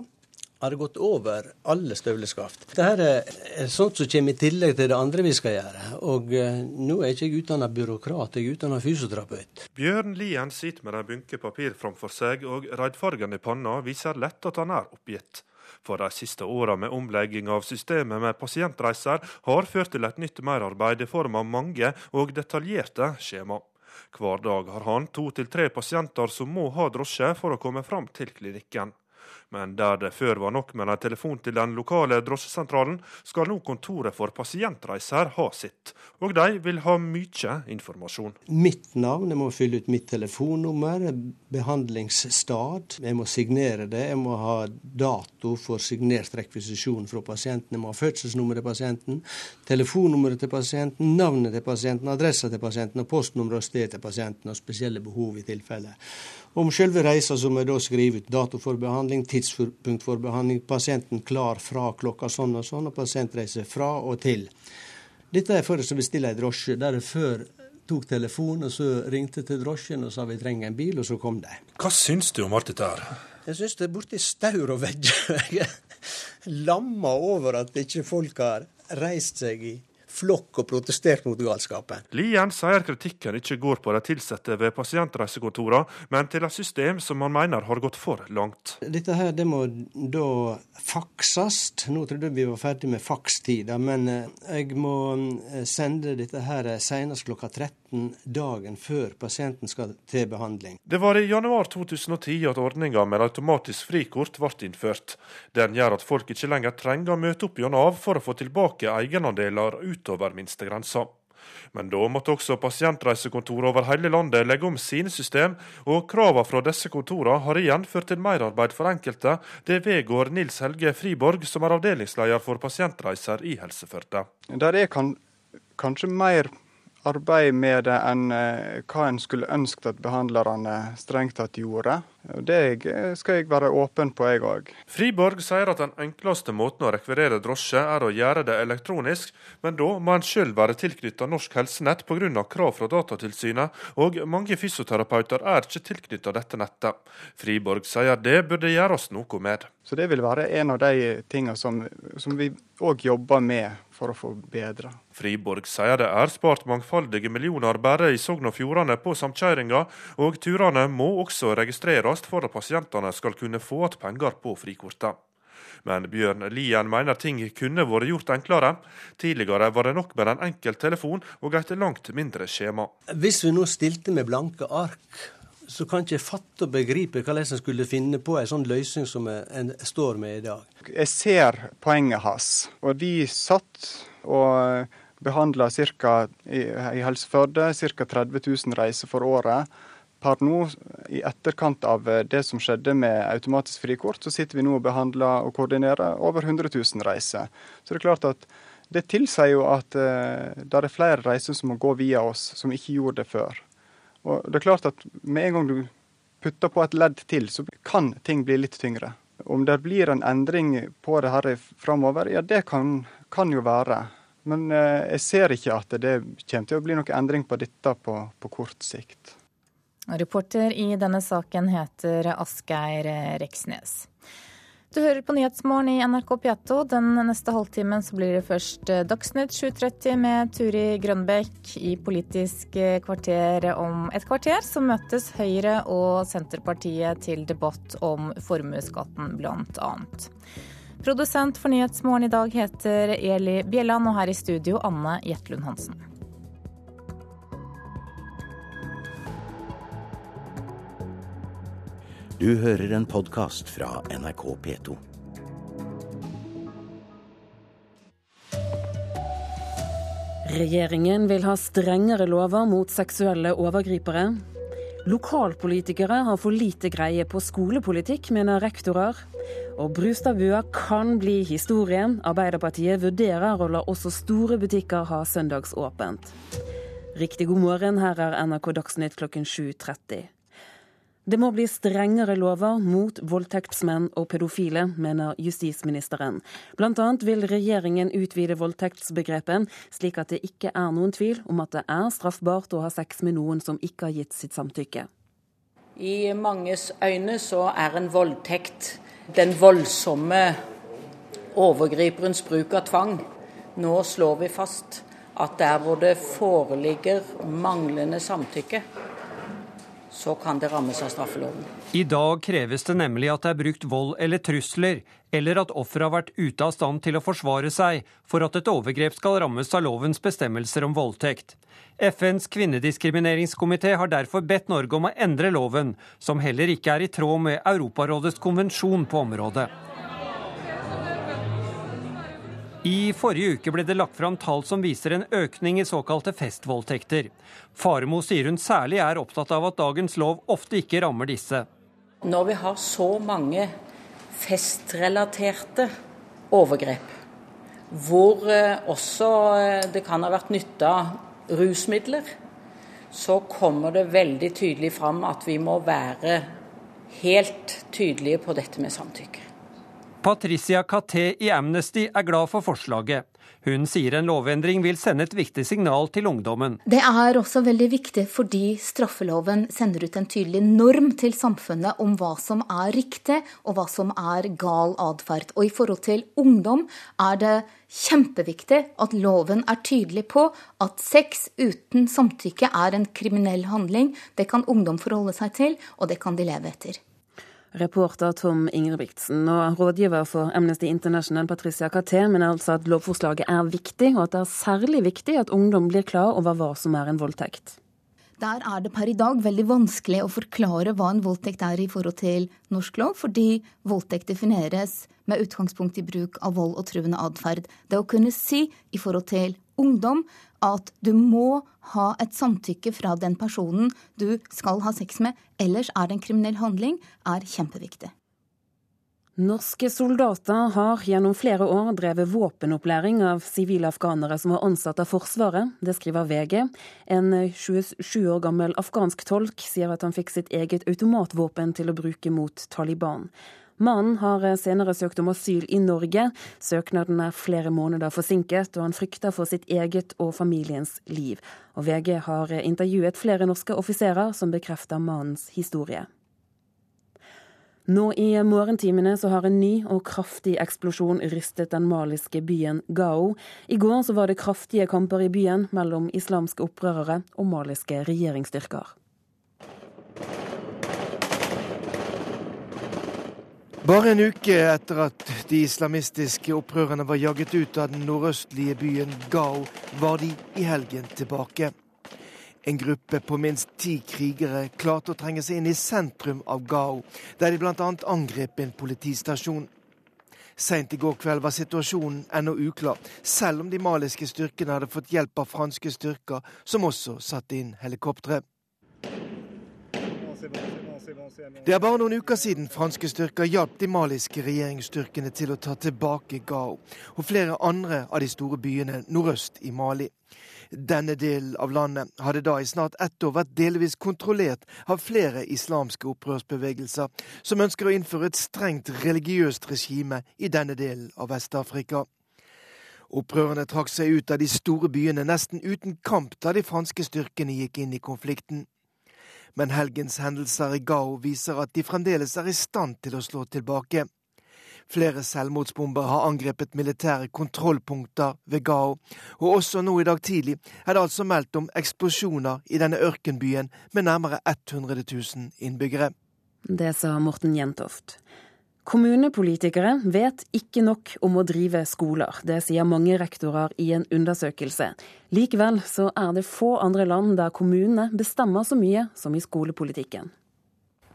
har gått over alle støvleskaft. Dette er sånt som kommer i tillegg til det andre vi skal gjøre. Og uh, nå er ikke jeg utdanna byråkrat, jeg er utdanna fysioterapeut. Bjørn Lien sitter med en bunke papir framfor seg, og reidfargen i panna viser lett at han er oppgitt. For de siste åra med omlegging av systemet med pasientreiser har ført til et nytt merarbeid i form av mange og detaljerte skjema. Hver dag har han to til tre pasienter som må ha drosje for å komme fram til klinikken. Men der det før var nok med en telefon til den lokale drosjesentralen, skal nå Kontoret for pasientreiser ha sitt. Og de vil ha mye informasjon. Mitt navn, jeg må fylle ut mitt telefonnummer, behandlingsstad. Jeg må signere det. Jeg må ha dato for signert rekvisisjon fra pasienten. Jeg må ha fødselsnummeret til pasienten, telefonnummeret til pasienten, navnet til pasienten, adressa til pasienten og postnummer og sted til pasienten, og spesielle behov i tilfelle. Om selve reisa så må jeg da skrive ut dato for behandling, tidspunkt for behandling, pasienten klar fra klokka sånn og sånn, og pasientreise fra og til. Dette er for å bestille ei drosje, der jeg før tok telefonen og så ringte til drosjen og sa vi trenger en bil, og så kom de. Hva syns du om alt dette her? Jeg syns det er borti staur og vegger. Jeg er lamma over at ikke folk har reist seg i flokk og protestert mot galskapen. Lien sier kritikken ikke går på de ansatte ved pasientreisekontorene, men til et system som han mener har gått for langt. Dette her det må da fakses. Nå trodde vi var ferdig med fakstida, men eh, jeg må eh, sende dette her senest klokka 13 dagen før pasienten skal til behandling. Det var i januar 2010 at ordninga med automatisk frikort ble innført. Den gjør at folk ikke lenger trenger å møte opp i Nav for å få tilbake egenandeler ut utover minstegrensa. Men da måtte også pasientreisekontor over hele landet legge om sine system, og kravene fra disse kontorene har igjen ført til merarbeid for enkelte. Det vedgår Nils Helge Friborg, som er avdelingsleder for pasientreiser i helseførte. Der er kan, kanskje mer arbeid med det enn eh, hva en skulle ønsket at behandlerne strengt tatt gjorde. Det skal jeg være åpen på, jeg òg. Friborg sier at den enkleste måten å rekvirere drosje er å gjøre det elektronisk, men da må en sjøl være tilknyttet Norsk Helsenett pga. krav fra Datatilsynet, og mange fysioterapeuter er ikke tilknyttet dette nettet. Friborg sier det burde gjøres noe med. Så Det vil være en av de tingene som, som vi òg jobber med for å få bedre. Friborg sier det er spart mangfoldige millioner bare i Sogn og Fjordane på samkjøringa, og turene må også registreres for at pasientene skal kunne få igjen penger på frikortet. Men Bjørn Lien mener ting kunne vært gjort enklere. Tidligere var det nok med en enkel telefon og et langt mindre skjema. Hvis vi nå stilte med blanke ark, så kan ikke jeg fatte og begripe hvordan en skulle finne på en sånn løsning som en står med i dag. Jeg ser poenget hans. Og vi satt og behandla i, i Helse Førde ca. 30 000 reiser for året. Per nå, i etterkant av det som skjedde med automatisk frikort, så sitter vi nå og behandler og koordinerer over 100 000 reiser. Så det er klart at det tilsier jo at uh, det er flere reiser som må gå via oss, som ikke gjorde det før. Og det er klart at Med en gang du putter på et ledd til, så kan ting bli litt tyngre. Om det blir en endring på det her framover, ja det kan, kan, jo være. Men eh, jeg ser ikke at det kommer til å bli noen endring på dette på, på kort sikt. Reporter i denne saken heter Asgeir Reksnes. Du hører på Nyhetsmorgen i NRK P2. Den neste halvtimen så blir det først eh, Dagsnytt 7.30 med Turi Grønbekk. I Politisk kvarter om et kvarter så møtes Høyre og Senterpartiet til debatt om formuesskatten, blant annet. Produsent for Nyhetsmorgen i dag heter Eli Bjelland, og her i studio Anne Jetlund Hansen. Du hører en podkast fra NRK P2. Regjeringen vil ha strengere lover mot seksuelle overgripere. Lokalpolitikere har for lite greie på skolepolitikk, mener rektorer. Og Brustadbua kan bli historien. Arbeiderpartiet vurderer å la også store butikker ha søndagsåpent. Riktig god morgen, her er NRK Dagsnytt klokken 7.30. Det må bli strengere lover mot voldtektsmenn og pedofile, mener justisministeren. Annet vil regjeringen utvide voldtektsbegrepen, slik at det ikke er noen tvil om at det er straffbart å ha sex med noen som ikke har gitt sitt samtykke. I manges øyne så er en voldtekt den voldsomme overgriperens bruk av tvang. Nå slår vi fast at der hvor det foreligger manglende samtykke, så kan det rammes av straffeloven. I dag kreves det nemlig at det er brukt vold eller trusler, eller at offeret har vært ute av stand til å forsvare seg, for at et overgrep skal rammes av lovens bestemmelser om voldtekt. FNs kvinnediskrimineringskomité har derfor bedt Norge om å endre loven, som heller ikke er i tråd med Europarådets konvensjon på området. I forrige uke ble det lagt fram tall som viser en økning i såkalte festvoldtekter. Faremo sier hun særlig er opptatt av at dagens lov ofte ikke rammer disse. Når vi har så mange festrelaterte overgrep, hvor eh, også eh, det kan ha vært nytta rusmidler, så kommer det veldig tydelig fram at vi må være helt tydelige på dette med samtykke. Patricia Caté i Amnesty er glad for forslaget. Hun sier en lovendring vil sende et viktig signal til ungdommen. Det er også veldig viktig fordi straffeloven sender ut en tydelig norm til samfunnet om hva som er riktig og hva som er gal atferd. Og i forhold til ungdom er det kjempeviktig at loven er tydelig på at sex uten samtykke er en kriminell handling. Det kan ungdom forholde seg til, og det kan de leve etter. Reporter Tom Ingebrigtsen og rådgiver for Amnesty International Patricia Caté mener altså at lovforslaget er viktig, og at det er særlig viktig at ungdom blir klar over hva som er en voldtekt. Der er det per i dag veldig vanskelig å forklare hva en voldtekt er i forhold til norsk lov, fordi voldtekt defineres med utgangspunkt i bruk av vold og truende atferd. Det å kunne si i forhold til ungdom at du må ha et samtykke fra den personen du skal ha sex med, ellers er det en kriminell handling, er kjempeviktig. Norske soldater har gjennom flere år drevet våpenopplæring av sivile afghanere som var ansatt av Forsvaret. Det skriver VG. En 27 år gammel afghansk tolk sier at han fikk sitt eget automatvåpen til å bruke mot Taliban. Mannen har senere søkt om asyl i Norge. Søknaden er flere måneder forsinket, og han frykter for sitt eget og familiens liv. Og VG har intervjuet flere norske offiserer som bekrefter mannens historie. Nå i morgentimene så har en ny og kraftig eksplosjon rystet den maliske byen Gao. I går så var det kraftige kamper i byen mellom islamske opprørere og maliske regjeringsstyrker. Bare en uke etter at de islamistiske opprørerne var jaget ut av den nordøstlige byen Gao, var de i helgen tilbake. En gruppe på minst ti krigere klarte å trenge seg inn i sentrum av Gao, der de bl.a. angrep en politistasjon. Seint i går kveld var situasjonen ennå uklar, selv om de maliske styrkene hadde fått hjelp av franske styrker, som også satte inn helikoptre. Det er bare noen uker siden franske styrker hjalp de maliske regjeringsstyrkene til å ta tilbake Gao og flere andre av de store byene nordøst i Mali. Denne delen av landet hadde da i snart ett år vært delvis kontrollert av flere islamske opprørsbevegelser, som ønsker å innføre et strengt religiøst regime i denne delen av Vest-Afrika. Opprørerne trakk seg ut av de store byene nesten uten kamp da de franske styrkene gikk inn i konflikten. Men helgens hendelser i Gao viser at de fremdeles er i stand til å slå tilbake. Flere selvmordsbomber har angrepet militære kontrollpunkter ved Gao, og også nå i dag tidlig er det altså meldt om eksplosjoner i denne ørkenbyen med nærmere 100 000 innbyggere. Det sa Morten Jentoft. Kommunepolitikere vet ikke nok om å drive skoler. Det sier mange rektorer i en undersøkelse. Likevel så er det få andre land der kommunene bestemmer så mye som i skolepolitikken.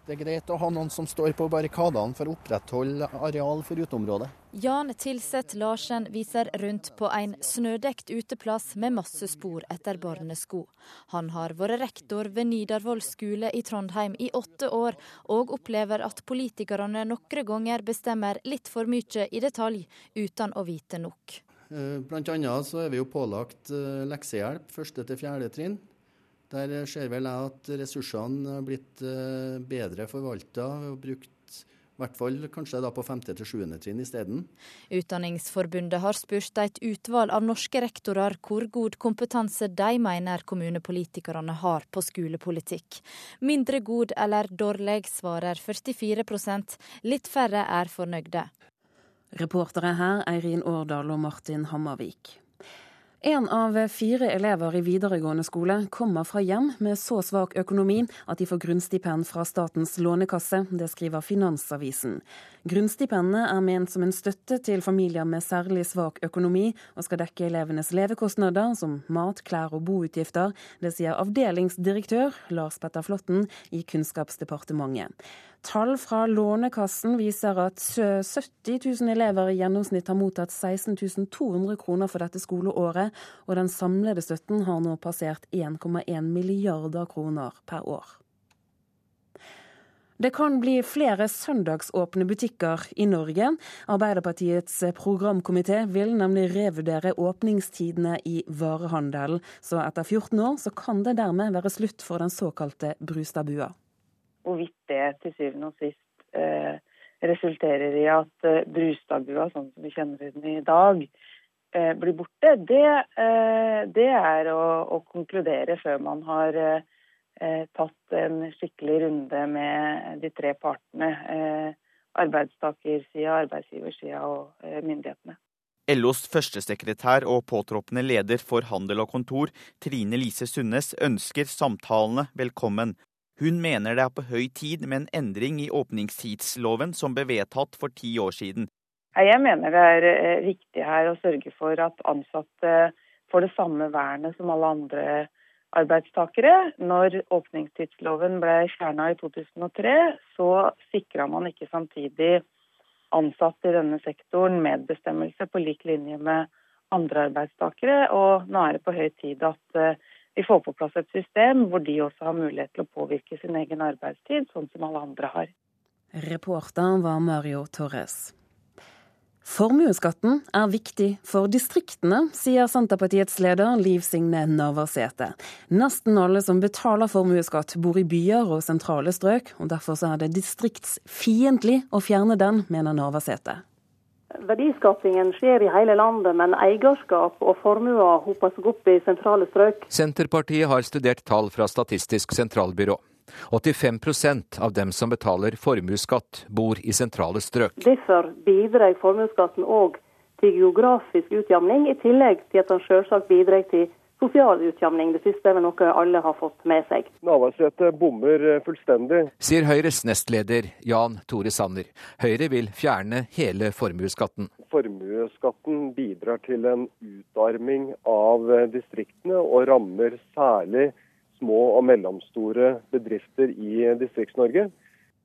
Det er greit å ha noen som står på barrikadene for å opprettholde areal for uteområdet. Jan Tilseth Larsen viser rundt på en snødekt uteplass med masse spor etter barnesko. Han har vært rektor ved Nidarvoll skole i Trondheim i åtte år, og opplever at politikerne noen ganger bestemmer litt for mye i detalj, uten å vite nok. Eh, blant annet så er vi jo pålagt eh, leksehjelp første til fjerde trinn. Der ser vel jeg at ressursene har blitt eh, bedre forvalta og brukt hvert fall kanskje da på 5. til 7. trinn isteden. Utdanningsforbundet har spurt et utvalg av norske rektorer hvor god kompetanse de mener kommunepolitikerne har på skolepolitikk. Mindre god eller dårlig, svarer 44% Litt færre er fornøyde. Reportere her Eirin Årdal og Martin Hammervik. En av fire elever i videregående skole kommer fra hjem med så svak økonomi at de får grunnstipend fra Statens lånekasse. Det skriver Finansavisen. Grunnstipendene er ment som en støtte til familier med særlig svak økonomi, og skal dekke elevenes levekostnader som mat, klær og boutgifter. Det sier avdelingsdirektør Lars Petter Flåtten i Kunnskapsdepartementet. Tall fra Lånekassen viser at 70 000 elever i gjennomsnitt har mottatt 16 200 kroner for dette skoleåret, og den samlede støtten har nå passert 1,1 milliarder kroner per år. Det kan bli flere søndagsåpne butikker i Norge. Arbeiderpartiets programkomité vil nemlig revurdere åpningstidene i varehandelen. Så etter 14 år så kan det dermed være slutt for den såkalte Brustadbua hvorvidt det til syvende og sist eh, resulterer i at eh, Brustadbua, sånn som vi kjenner den i dag, eh, blir borte, det, eh, det er å, å, konkludere før man har eh, tatt en skikkelig runde med de tre partene. Arbeidstakersida, arbeidsgiversida og myndighetene. LOs førstesekretær og påtroppende leder for handel og kontor, Trine Lise Sundnes, ønsker samtalene velkommen, hun mener det er på høy tid med en endring i åpningstidsloven som ble vedtatt for ti år siden. Jeg mener det er eh, viktig her å sørge for at ansatte får det samme vernet som alle andre arbeidstakere. Når åpningstidsloven ble fjerna i 2003, så sikra man ikke samtidig ansatte i denne sektoren medbestemmelse på lik linje med andre arbeidstakere. Og nå er det på høy tid at eh, vi får på plass et system hvor de også har mulighet til å påvirke sin egen arbeidstid, sånn som alle andre har. Reporter var Mario Torres. Formuesskatten er viktig for distriktene, sier Senterpartiets leder Liv Signe Navarsete. Nesten alle som betaler formuesskatt bor i byer og sentrale strøk, og derfor er det distriktsfiendtlig å fjerne den, mener Navarsete. Verdiskapingen skjer i hele landet, men eierskap og formuer hoper seg opp i sentrale strøk. Senterpartiet har studert tall fra Statistisk sentralbyrå. 85% av dem som betaler formuesskatt, bor i sentrale strøk. Derfor bidrar formuesskatten òg til geografisk utjamning, i tillegg til at den selvsagt bidrar til sosial utjamning. Det siste er noe alle har fått med seg. Navarsete bommer eh, fullstendig. Sier Høyres nestleder Jan Tore Sanner. Høyre vil fjerne hele formuesskatten. Formuesskatten bidrar til en utarming av eh, distriktene, og rammer særlig små og mellomstore bedrifter i Distrikts-Norge.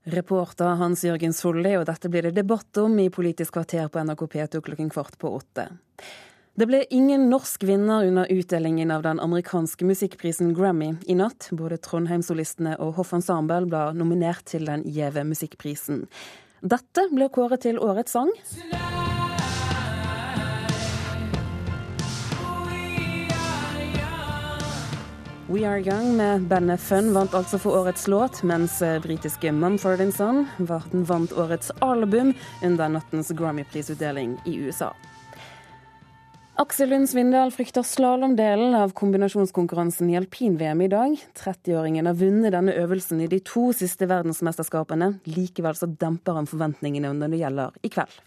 Reporter Hans Jørgen Solli, og dette blir det debatt om i Politisk kvarter på NRK P2 klokken kvart på åtte. Det ble ingen norsk vinner under utdelingen av den amerikanske musikkprisen Grammy i natt. Både Trondheim-solistene og Hoff Ensemble ble nominert til den gjeve musikkprisen. Dette ble kåret til årets sang. We Are Young med bandet Fun vant altså for årets låt, mens britiske Mumford Son vant årets album under nattens Grammy-prisutdeling i USA. Aksel Lund Svindal frykter slalåmdelen av kombinasjonskonkurransen i alpin-VM i dag. 30-åringen har vunnet denne øvelsen i de to siste verdensmesterskapene. Likevel så demper han forventningene når det gjelder i kveld.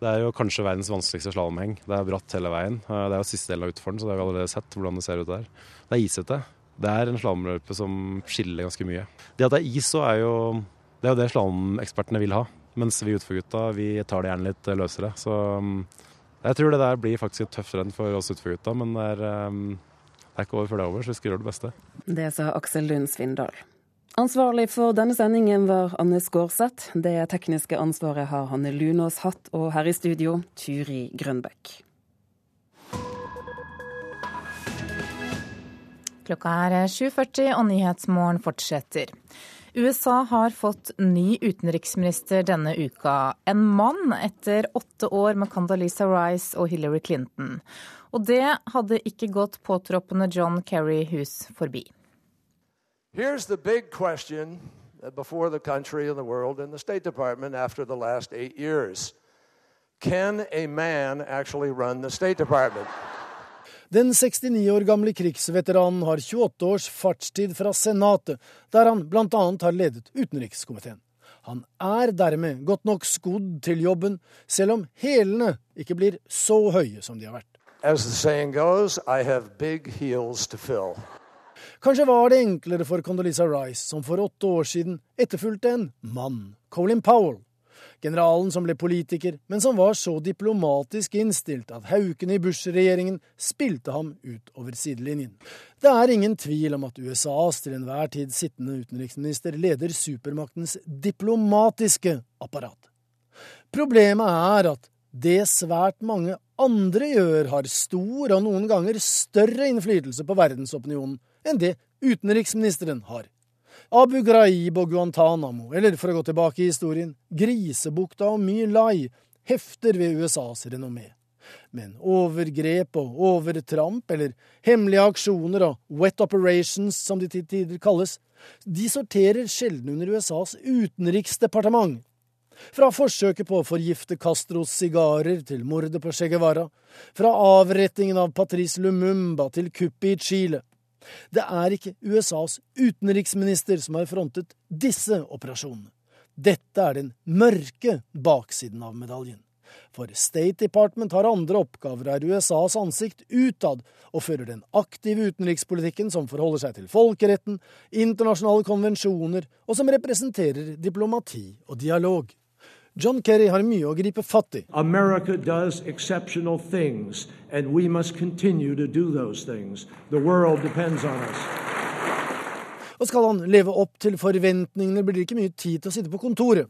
Det er jo kanskje verdens vanskeligste slalåmheng. Det er bratt hele veien. Det er jo siste del av utfordringen, så det har vi allerede sett hvordan det ser ut der. Det er isete. Det er en slalåmløype som skiller ganske mye. Det at det er is, så er jo det er jo det slalåmekspertene vil ha. Mens vi utforgutta, vi tar det gjerne litt løsere. Så jeg tror det der blir faktisk et tøft renn for oss utforgutta, men det er, um, det er, ikke over før det er over, så vi skal gjøre det beste. Det sa Aksel Lund Svindal. Ansvarlig for denne sendingen var Anne Skårseth. Det tekniske ansvaret har Hanne Lunås hatt, og her i studio Turi Grønbekk. Klokka er 7.40 og Nyhetsmorgen fortsetter. USA har fått ny utenriksminister denne uka. En mann etter åtte år med Condoleezza Rice og Hillary Clinton. Og det hadde ikke gått påtroppende John Kerry hus forbi. Here's the big question before the country and the world and the State Department after the last eight years. Can a man actually run the State Department? Den 69 år gamle krigsveteranen har 28 års fartstid fra Senatet, der han bl.a. har ledet utenrikskomiteen. Han er dermed godt nok skodd til jobben, selv om hælene ikke blir så høye som de har vært. Goes. Kanskje var det enklere for Condoleezza Rice, som for åtte år siden etterfulgte en mann, Colin Powell, Generalen som ble politiker, men som var så diplomatisk innstilt at haukene i Bush-regjeringen spilte ham ut over sidelinjen. Det er ingen tvil om at USAs til enhver tid sittende utenriksminister leder supermaktens diplomatiske apparat. Problemet er at det svært mange andre gjør, har stor og noen ganger større innflytelse på verdensopinionen enn det utenriksministeren har. Abu Ghraib og Guantánamo, eller for å gå tilbake i historien, Grisebukta og My Lai, hefter ved USAs renommé. Men overgrep og overtramp, eller hemmelige aksjoner og wet operations, som de til tider kalles, de sorterer sjelden under USAs utenriksdepartement. Fra forsøket på å forgifte Castros sigarer til mordet på Che Guevara, fra avrettingen av Patrice Lumumba til kuppet i Chile, det er ikke USAs utenriksminister som har frontet disse operasjonene. Dette er den mørke baksiden av medaljen. For State Department har andre oppgaver, er USAs ansikt utad, og fører den aktive utenrikspolitikken som forholder seg til folkeretten, internasjonale konvensjoner, og som representerer diplomati og dialog. John Kerry har mye å gripe fatt i. America does exceptional things, and we must continue to do those things. The world depends on us. Og skal han leve opp til forventningene, blir det ikke mye tid til å sitte på kontoret.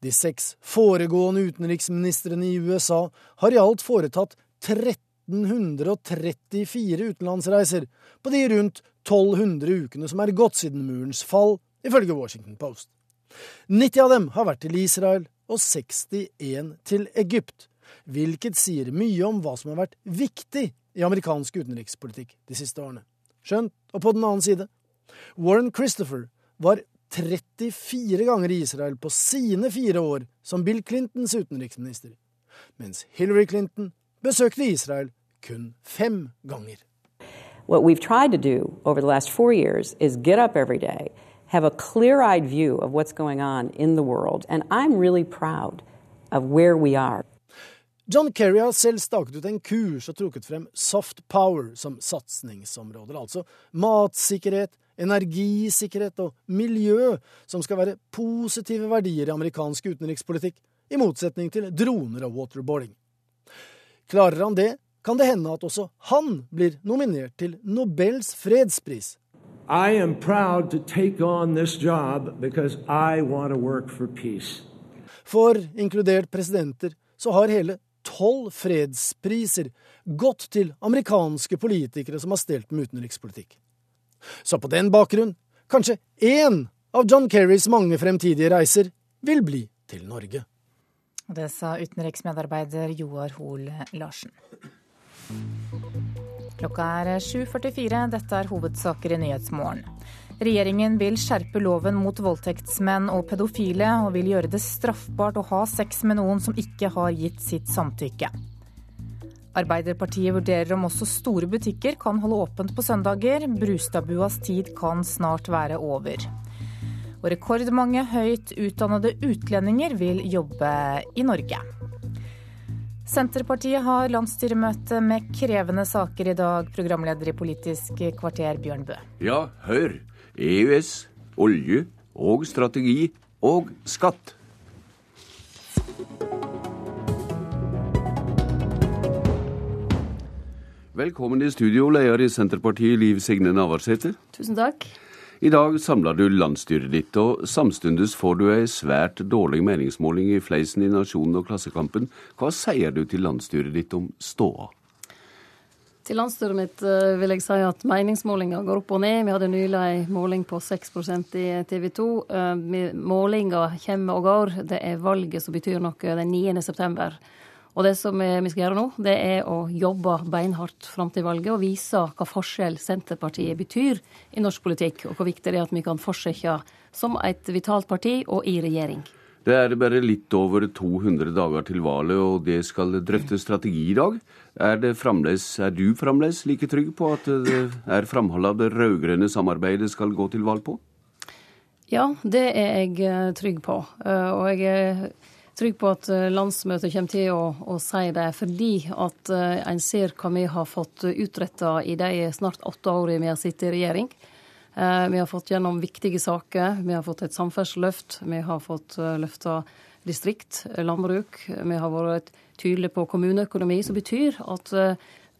De seks foregående utenriksministrene i USA har i alt foretatt 1334 utenlandsreiser på de rundt 1200 ukene som er gått siden murens fall, ifølge Washington Post. 90 av dem har vært til Israel, og 61 til Egypt, hvilket sier mye om hva som har vært viktig i amerikansk utenrikspolitikk de siste årene. Skjønt, og på den annen side, Warren Christopher var 34 ganger i Israel på sine fire år som Bill Clintons utenriksminister, mens Hillary Clinton besøkte Israel kun fem ganger. What we've tried to do over the last four years is get up every day have a clear eyed view of what's going on in the world. And I'm really proud of where we are. John Kerry har selv staket ut en kurs og trukket frem soft power som satsingsområder, altså matsikkerhet, energisikkerhet og miljø, som skal være positive verdier i amerikansk utenrikspolitikk, i motsetning til droner og waterboarding. Klarer han det, kan det hende at også han blir nominert til Nobels fredspris I am proud to take on this job because I want to work for peace. For inkludert presidenter så har hele tolv fredspriser gått til amerikanske politikere som har stelt med utenrikspolitikk. Så på den bakgrunn, kanskje én av John Kerrys mange fremtidige reiser vil bli til Norge. Det sa utenriksmedarbeider Joar Hoel Larsen. Klokka er 7.44. Dette er hovedsaker i Nyhetsmorgen. Regjeringen vil skjerpe loven mot voldtektsmenn og pedofile, og vil gjøre det straffbart å ha sex med noen som ikke har gitt sitt samtykke. Arbeiderpartiet vurderer om også store butikker kan holde åpent på søndager. Brustadbuas tid kan snart være over. Og rekordmange høyt utdannede utlendinger vil jobbe i Norge. Senterpartiet har landsstyremøte med krevende saker i dag, programleder i Politisk kvarter Bjørn Bø. Ja, hør. EØS, olje og strategi og skatt. Velkommen i studio, leder i Senterpartiet Liv Signe Navarsete. Tusen takk. I dag samler du landsstyret ditt, og samtidig får du ei svært dårlig meningsmåling i Fleisen i Nasjonen og Klassekampen. Hva sier du til landsstyret ditt om ståa? Til landsstyret mitt eh, vil jeg si at meningsmålinga går opp og ned. Vi hadde nylig en måling på 6% i TV 2. Eh, målinga kommer og går. Det er valget som betyr noe den 9. september. Og det som vi skal gjøre nå, det er å jobbe beinhardt fram til valget og vise hva forskjell Senterpartiet betyr i norsk politikk, og hvor viktig det er at vi kan fortsette som et vitalt parti og i regjering. Det er bare litt over 200 dager til valget, og det skal drøfte strategi i dag. Er, fremles, er du fremdeles like trygg på at det er framholdet av det rød-grønne samarbeidet skal gå til valg på? Ja, det er jeg eh, trygg på. Eh, og jeg er trygg på at eh, landsmøtet kommer til å, å si det, fordi at eh, en ser hva vi har fått utretta i de snart åtte årene vi har sittet i regjering. Eh, vi har fått gjennom viktige saker. Vi har fått et samferdselsløft. Vi har fått løfta distrikt, landbruk. Vi har vært tydelige på kommuneøkonomi, som betyr at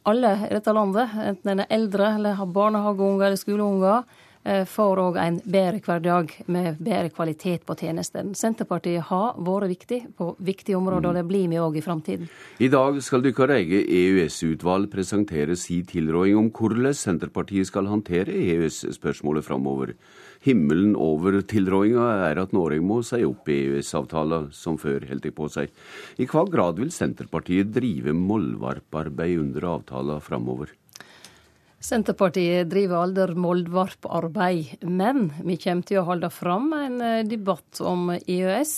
alle i dette landet, enten en er eldre eller har barnehageunger eller skoleunger, Eh, får òg en bedre hverdag med bedre kvalitet på tjenesten. Senterpartiet har vært viktig på viktige områder, og det blir vi òg i framtiden. I dag skal deres eget EØS-utvalg presentere sin tilråding om hvordan Senterpartiet skal håndtere EØS-spørsmålet framover. Himmelen over tilrådinga er at Norge må si opp EØS-avtalen som før, holdt på seg. I hva grad vil Senterpartiet drive mollvarparbeid under avtalen framover? Senterpartiet driver aldri moldvarparbeid, men vi kommer til å holde fram en eh, debatt om EØS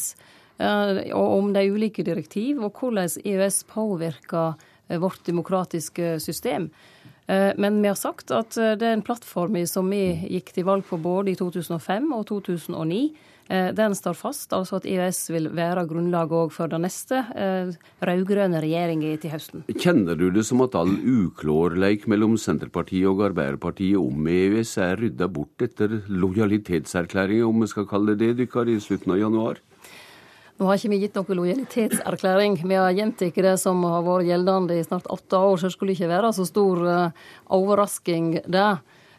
eh, og om de ulike direktiv, og hvordan EØS påvirker eh, vårt demokratiske system. Men vi har sagt at den plattformen som vi gikk til valg på både i 2005 og 2009, Eh, den står fast, altså at EØS vil være grunnlag òg for den neste eh, rød-grønne regjeringa til høsten. Kjenner du det som at all uklårleik mellom Senterpartiet og Arbeiderpartiet om EØS er rydda bort etter lojalitetserklæringa, om vi skal kalle det det, i slutten av januar? Nå har ikke vi gitt noen lojalitetserklæring. Vi har gjentatt det som har vært gjeldende i snart åtte år, så det skulle ikke være så stor uh, overrasking det.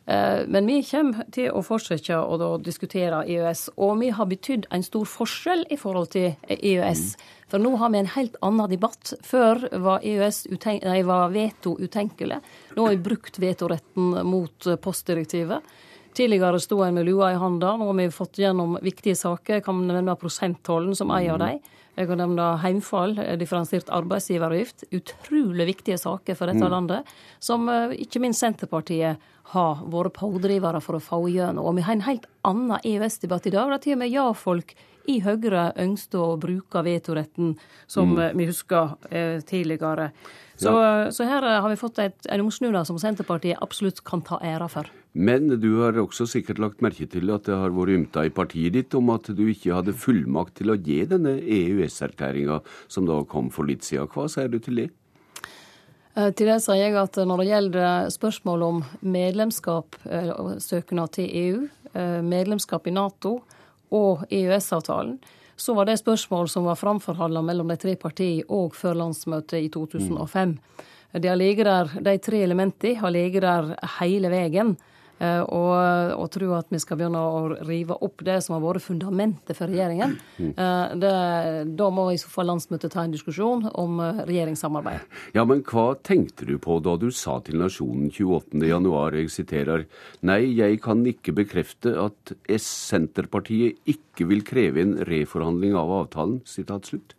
Eh, men vi kommer til å fortsette å diskutere EØS. Og vi har betydd en stor forskjell i forhold til EØS. For nå har vi en helt annen debatt. Før var, EØS nei, var veto utenkelig. Nå har vi brukt vetoretten mot postdirektivet. Tidligere sto en med lua i handa. Nå har vi fått gjennom viktige saker. Jeg kan nevne prosenttollen som ei av dem. Jeg kan nevne heimfall, differensiert arbeidsgiveravgift. Utrolig viktige saker for dette mm. landet, som eh, ikke minst Senterpartiet har vært pådrivere for å få igjennom. Og vi har en helt annen EØS-debatt i dag, der til og med ja-folk i Høyre ønsket å bruke vetoretten, som mm. vi husker eh, tidligere. Så, ja. så, her har vi fått et, en omsnuda som Senterpartiet absolutt kan ta æra for. Men du har også sikkert lagt merke til at det har vært ymta i partiet ditt om at du ikke hadde fullmakt til å gi denne EØS-erklæringa som da kom for litt siden. Hva sier du til det? Eh, til det sier jeg at når det gjelder spørsmål om medlemskap, eh, søknad til EU, eh, medlemskap i Nato og EØS-avtalen, så var det spørsmål som var framforhandla mellom de tre partiene òg før landsmøtet i 2005. Mm. De, har der, de tre elementene har ligget der hele veien. Eh, og, og tro at vi skal begynne å rive opp det som har vært fundamentet for regjeringen. Mm. Eh, det, da må i så fall landsmøtet ta en diskusjon om eh, regjeringssamarbeid. Ja, men hva tenkte du på da du sa til Nasjonen 28.1, jeg siterer, nei, jeg kan ikke bekrefte at S-Senterpartiet ikke vil kreve en reforhandling av avtalen, sitat slutt.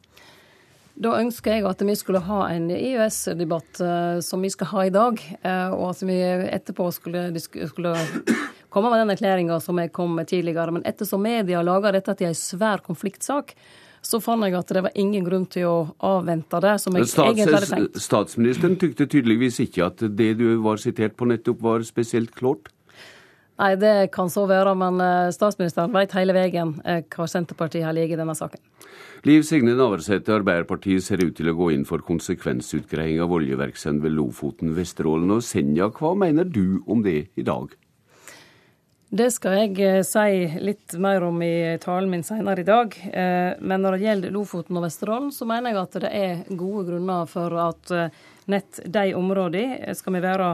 Da ønsker jeg at vi skulle ha en EØS-debatt uh, som vi skal ha i dag, uh, og at vi etterpå skulle, skulle komme med den erklæringa som jeg kom med tidligere. Men ettersom media laga dette til en svær konfliktsak, så fant jeg at det var ingen grunn til å avvente det. som jeg Stats, egentlig hadde tenkt. Statsministeren tykte tydeligvis ikke at det du var sitert på nettopp, var spesielt klart? Nei, det kan så være, men eh, statsministeren vet hele veien hva Senterpartiet har ligget i denne saken. Liv Signe Navarsete, Arbeiderpartiet ser ut til å gå inn for konsekvensutgreiing av oljevirksomhet ved Lofoten, Vesterålen og Senja. Hva mener du om det i dag? Det skal jeg eh, si litt mer om i talen min senere i dag. Eh, men når det gjelder Lofoten og Vesterålen, så mener jeg at det er gode grunner for at eh, nett de områdene skal vi være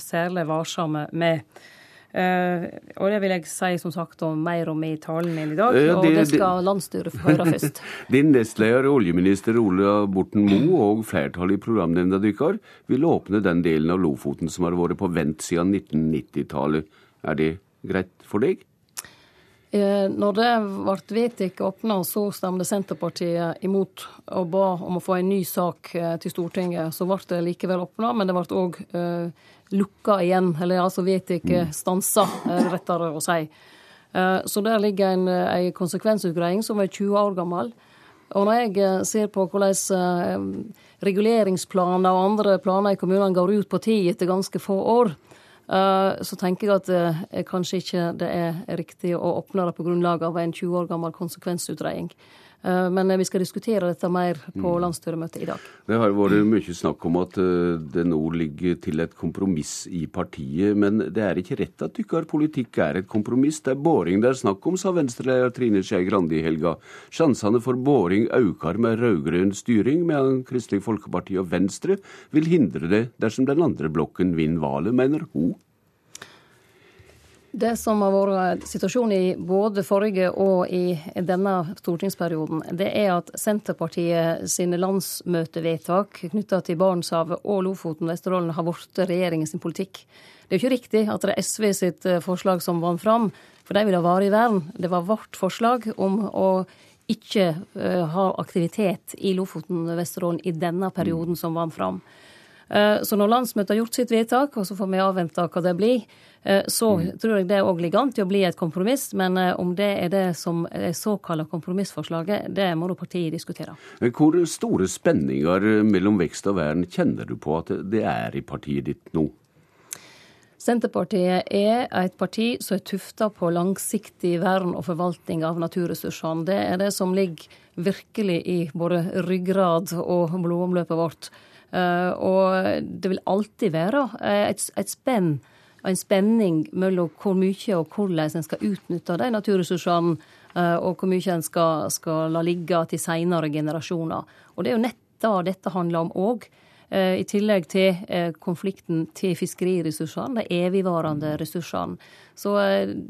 særlig varsomme med. Uh, og det vil jeg si som sagt om mer om i talen min i dag, ja, det, og det skal landsstyret få høre først. Din nestleder, oljeminister Ola Borten Moe og flertallet i programnemnda deres vil åpne den delen av Lofoten som har vært på vent siden 1990-tallet. Er det greit for deg? Eh, når det ble vedtatt åpna, så stemte Senterpartiet imot og ba om å få en ny sak eh, til Stortinget. Så ble det likevel åpna, men det ble òg eh, lukka igjen. Eller altså vedtatt mm. stansa, eh, rettere å si. Eh, så der ligger en, en konsekvensutgreiing som er 20 år gammel. Og når jeg ser på hvordan reguleringsplaner og andre planer i kommunene går ut på tid etter ganske få år, Eh, så tenker jeg at kanskje ikke det er riktig å åpne det på grunnlag av en 20 år gammel konsekvensutredning. Uh, men vi skal diskutere dette mer på mm. landsstyremøtet i dag. Det har vært mye snakk om at det nå ligger til et kompromiss i partiet. Men det er ikke rett at deres politikk er et kompromiss. Det er boring det er snakk om, sa Venstre-leder Trine Skei Grande i helga. Sjansene for boring øker med rød-grønn styring, mens Kristelig Folkeparti og Venstre vil hindre det dersom den andre blokken vinner valget, mener hun. Det som har vært situasjonen i både forrige og i denne stortingsperioden, det er at Senterpartiet sine landsmøtevedtak knytta til Barentshavet og Lofoten og Vesterålen har blitt regjeringens politikk. Det er jo ikke riktig at det er SV sitt eh, forslag som vant fram, for de vil ha varig vern. Det var vårt forslag om å ikke uh, ha aktivitet i Lofoten og Vesterålen i denne perioden som vant fram. Uh, så når landsmøtet har gjort sitt vedtak, og så får vi avvente hva det blir, Eh, så mm. tror jeg det òg ligger an til å bli et kompromiss. Men eh, om det er det som er såkalla kompromissforslaget, det må da partiet diskutere. Hvor store spenninger mellom vekst og vern kjenner du på at det er i partiet ditt nå? Senterpartiet er et parti som er tufta på langsiktig vern og forvaltning av naturressursene. Det er det som ligger virkelig i både ryggrad og blodomløpet vårt. Eh, og det vil alltid være et, et spenn en spenning mellom hvor mye og hvordan en skal utnytte de naturressursene, eh, og hvor mye en skal, skal la ligge til seinere generasjoner. Og det er jo nett det dette handler om òg. Eh, I tillegg til eh, konflikten til fiskeriressursene, de evigvarende ressursene. Så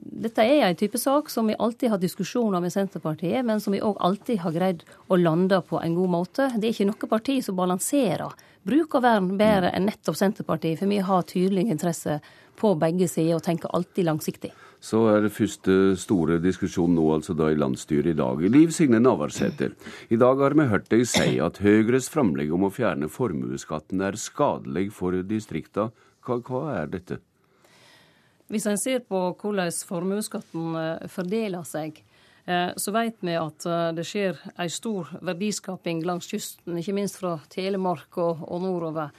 dette er en type sak som vi alltid har diskusjoner med Senterpartiet, men som vi òg alltid har greid å lande på en god måte. Det er ikke noe parti som balanserer bruk og vern bedre enn nettopp Senterpartiet, for vi har tydelig interesse på begge sider og tenker alltid langsiktig. Så er det første store diskusjon nå altså da i landsstyret i dag. Liv Signe Navarsete, i dag har vi hørt deg si at Høyres framlegg om å fjerne formuesskatten er skadelig for distrikta. Hva, hva er dette? Hvis en ser på hvordan formuesskatten eh, fordeler seg, eh, så vet vi at eh, det skjer en stor verdiskaping langs kysten, ikke minst fra Telemark og, og nordover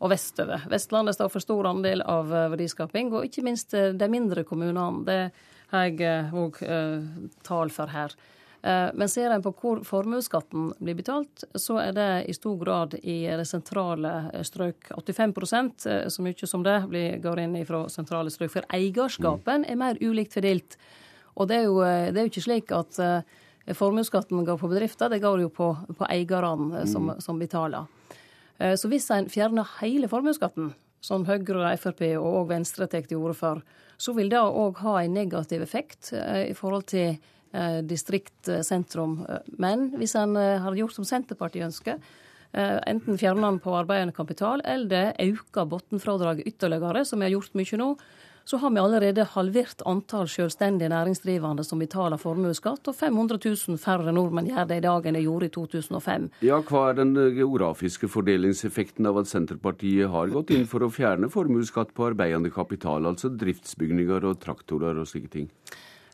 og vestover. Vestlandet står for stor andel av eh, verdiskaping, og ikke minst eh, de mindre kommunene. Det har jeg òg eh, tall for her. Men ser en på hvor formuesskatten blir betalt, så er det i stor grad i det sentrale strøk. 85% så mye som det blir, går inn fra sentrale strøk. For eierskapen er mer ulikt fordelt. Og det er jo, det er jo ikke slik at formuesskatten går på bedrifter, det går jo på, på eierne som, som betaler. Eh, så hvis en fjerner hele formuesskatten, som Høyre, Frp og Venstre tar til orde for, så vil det òg ha en negativ effekt eh, i forhold til eh, distrikt, sentrum. Men hvis en har gjort som Senterpartiet ønsker, enten fjerner den på arbeidende kapital, eller øker bunnfradraget ytterligere, som vi har gjort mye nå, så har vi allerede halvert antall selvstendige næringsdrivende som betaler formuesskatt, og 500 000 færre nordmenn gjør det i dag enn de gjorde i 2005. Ja, Hva er den geografiske fordelingseffekten av at Senterpartiet har gått inn for å fjerne formuesskatt på arbeidende kapital, altså driftsbygninger og traktorer og slike ting?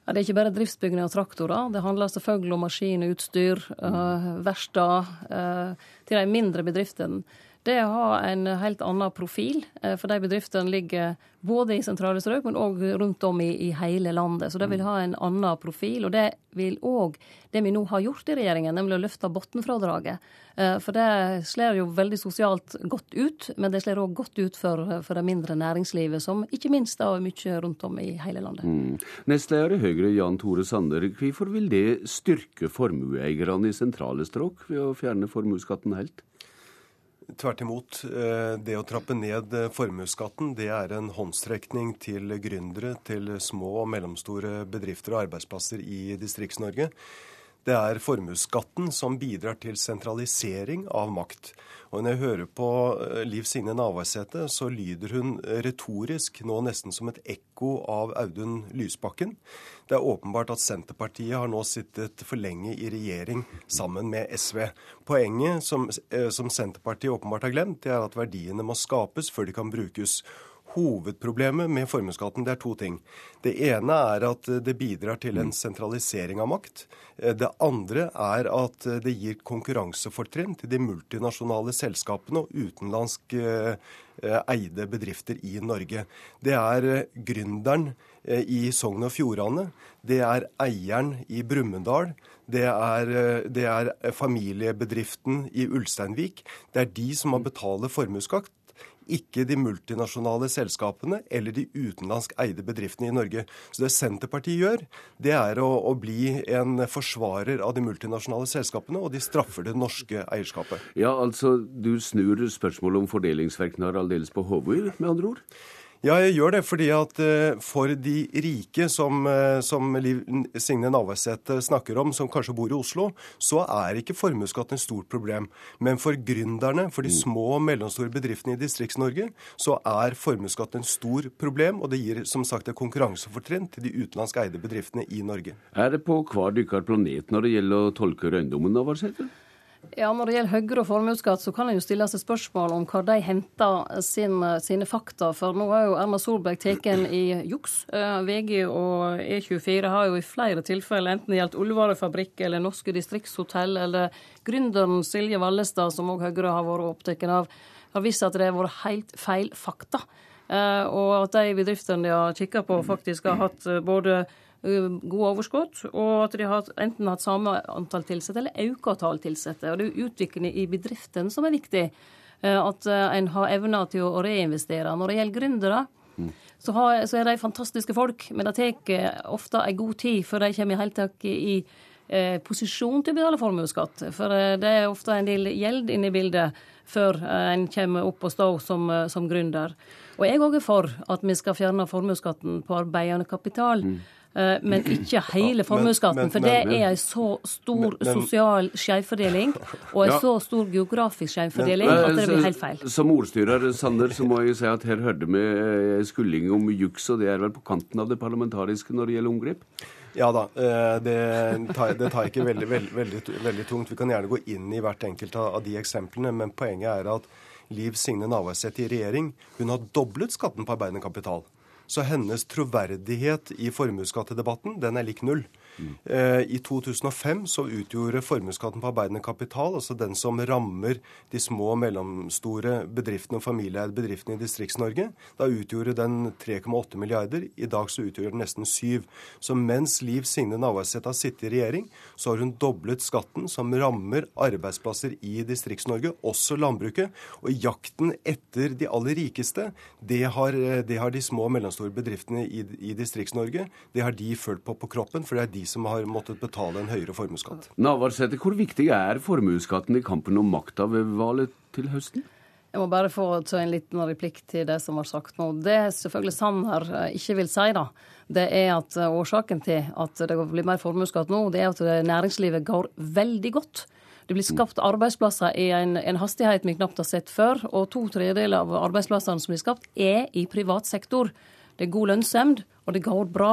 Ja, det er ikke bare driftsbygninger og traktorer. Det handler selvfølgelig om maskinutstyr, uh, verksteder, uh, til de mindre bedriftene det har en helt annen profil. Eh, for de bedriftene ligger både i sentrale strøk, men òg rundt om i, i, hele landet. Så det vil ha en annen profil. Og det vil òg det vi nå har gjort i regjeringen, nemlig å løfte bunnfradraget. Eh, for det slår jo veldig sosialt godt ut, men det slår òg godt ut for, for, det mindre næringslivet, som ikke minst er mye rundt om i hele landet. Mm. Nestleder i Høyre, Jan Tore Sander, hvorfor vil det styrke formueeierne i sentrale strøk ved å fjerne formuesskatten helt? Tvert imot. Eh, det å trappe ned eh, formuesskatten det er en håndstrekning til gründere, til små og mellomstore bedrifter og arbeidsplasser i Distrikts-Norge. Det er formuesskatten som bidrar til sentralisering av makt. Og når jeg hører på eh, Liv Signe Navarsete, så lyder hun retorisk nå nesten som et ekko av Audun Lysbakken. Det er åpenbart at Senterpartiet har nå sittet for lenge i regjering sammen med SV. Poenget som, eh, som Senterpartiet åpenbart har glemt, det er at verdiene må skapes før de kan brukes. Hovedproblemet med formuesskatten det er to ting. Det ene er at det bidrar til en sentralisering av makt. Det andre er at det gir konkurransefortrinn til de multinasjonale selskapene og utenlandsk eh, eide bedrifter i Norge. Det er gründeren eh, i Sogn og Fjordane. Det er eieren i Brumunddal. Det er, eh, det er, familiebedriften i Ulsteinvik. Det er de som må betale formuesskatt ikke de multinasjonale selskapene eller de utenlandsk eide bedriftene i Norge. Så det Senterpartiet gjør, det er å, å, bli en forsvarer av de multinasjonale selskapene, og de straffer det norske eierskapet. Ja, altså du snur spørsmålet om fordelingsverkene aldeles på hodet, med andre ord? Ja, jeg gjør det fordi at eh, for de rike, som, eh, som Liv Signe Navarsete snakker om, som kanskje bor i Oslo, så er ikke formuesskatten et stort problem. Men for gründerne, for de mm. små og mellomstore bedriftene i Distrikts-Norge, så er formuesskatten en stor problem, og det gir som sagt et konkurransefortrinn til de utenlandsk eide bedriftene i Norge. Er det på hver deres planet når det gjelder å tolke røyndommen, Navarsete? Ja, Når det gjelder Høyre og formuesskatt, så kan en jo stille seg spørsmål om hvor de henter sin, sine fakta. For nå har jo Erna Solberg tatt i juks. Eh, VG og E24 har jo i flere tilfeller, enten det gjelder Ullvarefabrikk eller Norske distriktshotell eller gründeren Silje Vallestad, som òg Høyre har vært opptatt av, har vist at det har vært helt feil fakta. Eh, og at de bedriftene de har kikka på, faktisk har hatt eh, både gode overskudd, og at de har enten hatt samme antall ansatte eller økt antall ansatte. Og det er utviklingen i bedriften som er viktig. Eh, at eh, en har evner til å reinvestere. Når det gjelder gründere, mm. så, har, så, er de fantastiske folk, men det tar ofte en god tid før de kommer i hele tatt i eh, posisjon til å betale formuesskatt. For eh, det er ofte en del gjeld inne i bildet før eh, en kommer opp og stå som, som gründer. Og jeg òg er for at vi skal fjerne formuesskatten på arbeidende kapital. Mm. Eh, men ikke hele formuesskatten. For det er en så stor sosial skjevfordeling og en så stor geografisk skjevfordeling at det blir helt feil. Som ordstyrer Sander, så må jeg si at her hørte vi eh, skulling om juks, og det er vel på kanten av det parlamentariske når det gjelder omgrep? Ja da, eh, det tar, det tar ikke veldig, veldig, veldig, veldig, tungt. Vi kan gjerne gå inn i hvert enkelt av de eksemplene, men poenget er at Liv Signe Navarsete i regjering hun har doblet skatten på arbeidende kapital. Så hennes troverdighet i formuesskattedebatten, den er lik null. Eh, I 2005 så utgjorde formuesskatten på arbeidende kapital, altså den som rammer de små og mellomstore bedriftene og familieeide bedriftene i Distrikts-Norge, da utgjorde den 3,8 milliarder. I dag så utgjør den nesten 7. Så mens Liv Signe Navarsete har sittet i regjering, så har hun doblet skatten som rammer arbeidsplasser i Distrikts-Norge, også landbruket. Og jakten etter de aller rikeste, det har, det har de små og mellomstore bedriftene i, i Distrikts-Norge. Det har de følt på på kroppen, for det er de som har måttet betale en høyere formuesskatt. Navarsete, hvor viktig er formuesskatten i kampen om makta ved valget til høsten? Jeg må bare få ta en liten replikk til det som var sagt nå. Det selvfølgelig Sanner eh, ikke vil si, da, det er at eh, årsaken til at det blir mer formuesskatt nå, det er at næringslivet går veldig godt. Det blir skapt arbeidsplasser i en, en, hastighet vi knapt har sett før. Og to tredjedeler av arbeidsplassene som blir skapt, er i privat sektor. Det er god lønnsemd, og det går bra.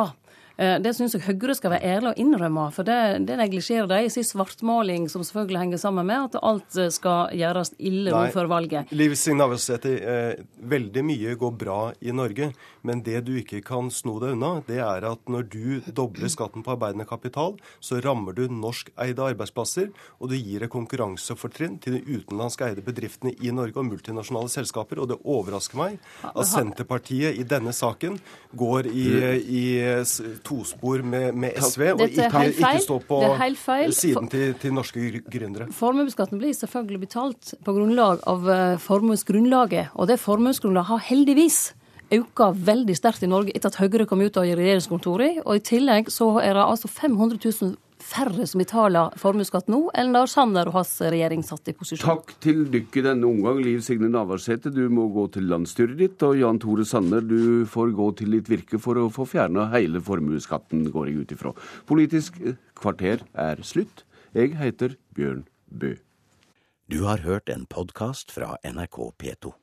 Eh, det syns jeg Høyre skal være ærlig og innrømme, for det, det neglisjerer de i sin svartmaling, som selvfølgelig henger sammen med at alt eh, skal gjøres ille nå før valget. Liv Signe Navarsete, eh, veldig mye går bra i Norge, men det du ikke kan sno deg unna, det er at når du dobler skatten på arbeidende kapital, så rammer du norskeide arbeidsplasser, og du gir et konkurransefortrinn til de utenlandske bedriftene i Norge og multinasjonale selskaper. Og det overrasker meg at Senterpartiet i denne saken går i, i tospor med, med SV, og ikke, ikke stå på siden til, til norske gründere. Formuesskatten blir selvfølgelig betalt på grunnlag av uh, formuesgrunnlaget, og det formuesgrunnlaget har heldigvis auka veldig sterkt i Norge etter at Høyre kom ut av regjeringskontoret. Og i tillegg så er det altså 500 000 færre som betaler formuesskatt nå, enn da Sanner og hans regjering satt i posisjon. Takk til dere i denne omgang, Liv Signe Navarsete. Du må gå til landsstyret ditt. Og Jan Tore Sanner, du får gå til ditt virke for å få fjerna hele formuesskatten, går jeg ut ifra. Politisk kvarter er slutt. Jeg heter Bjørn Bø. Du har hørt en podkast fra NRK P2.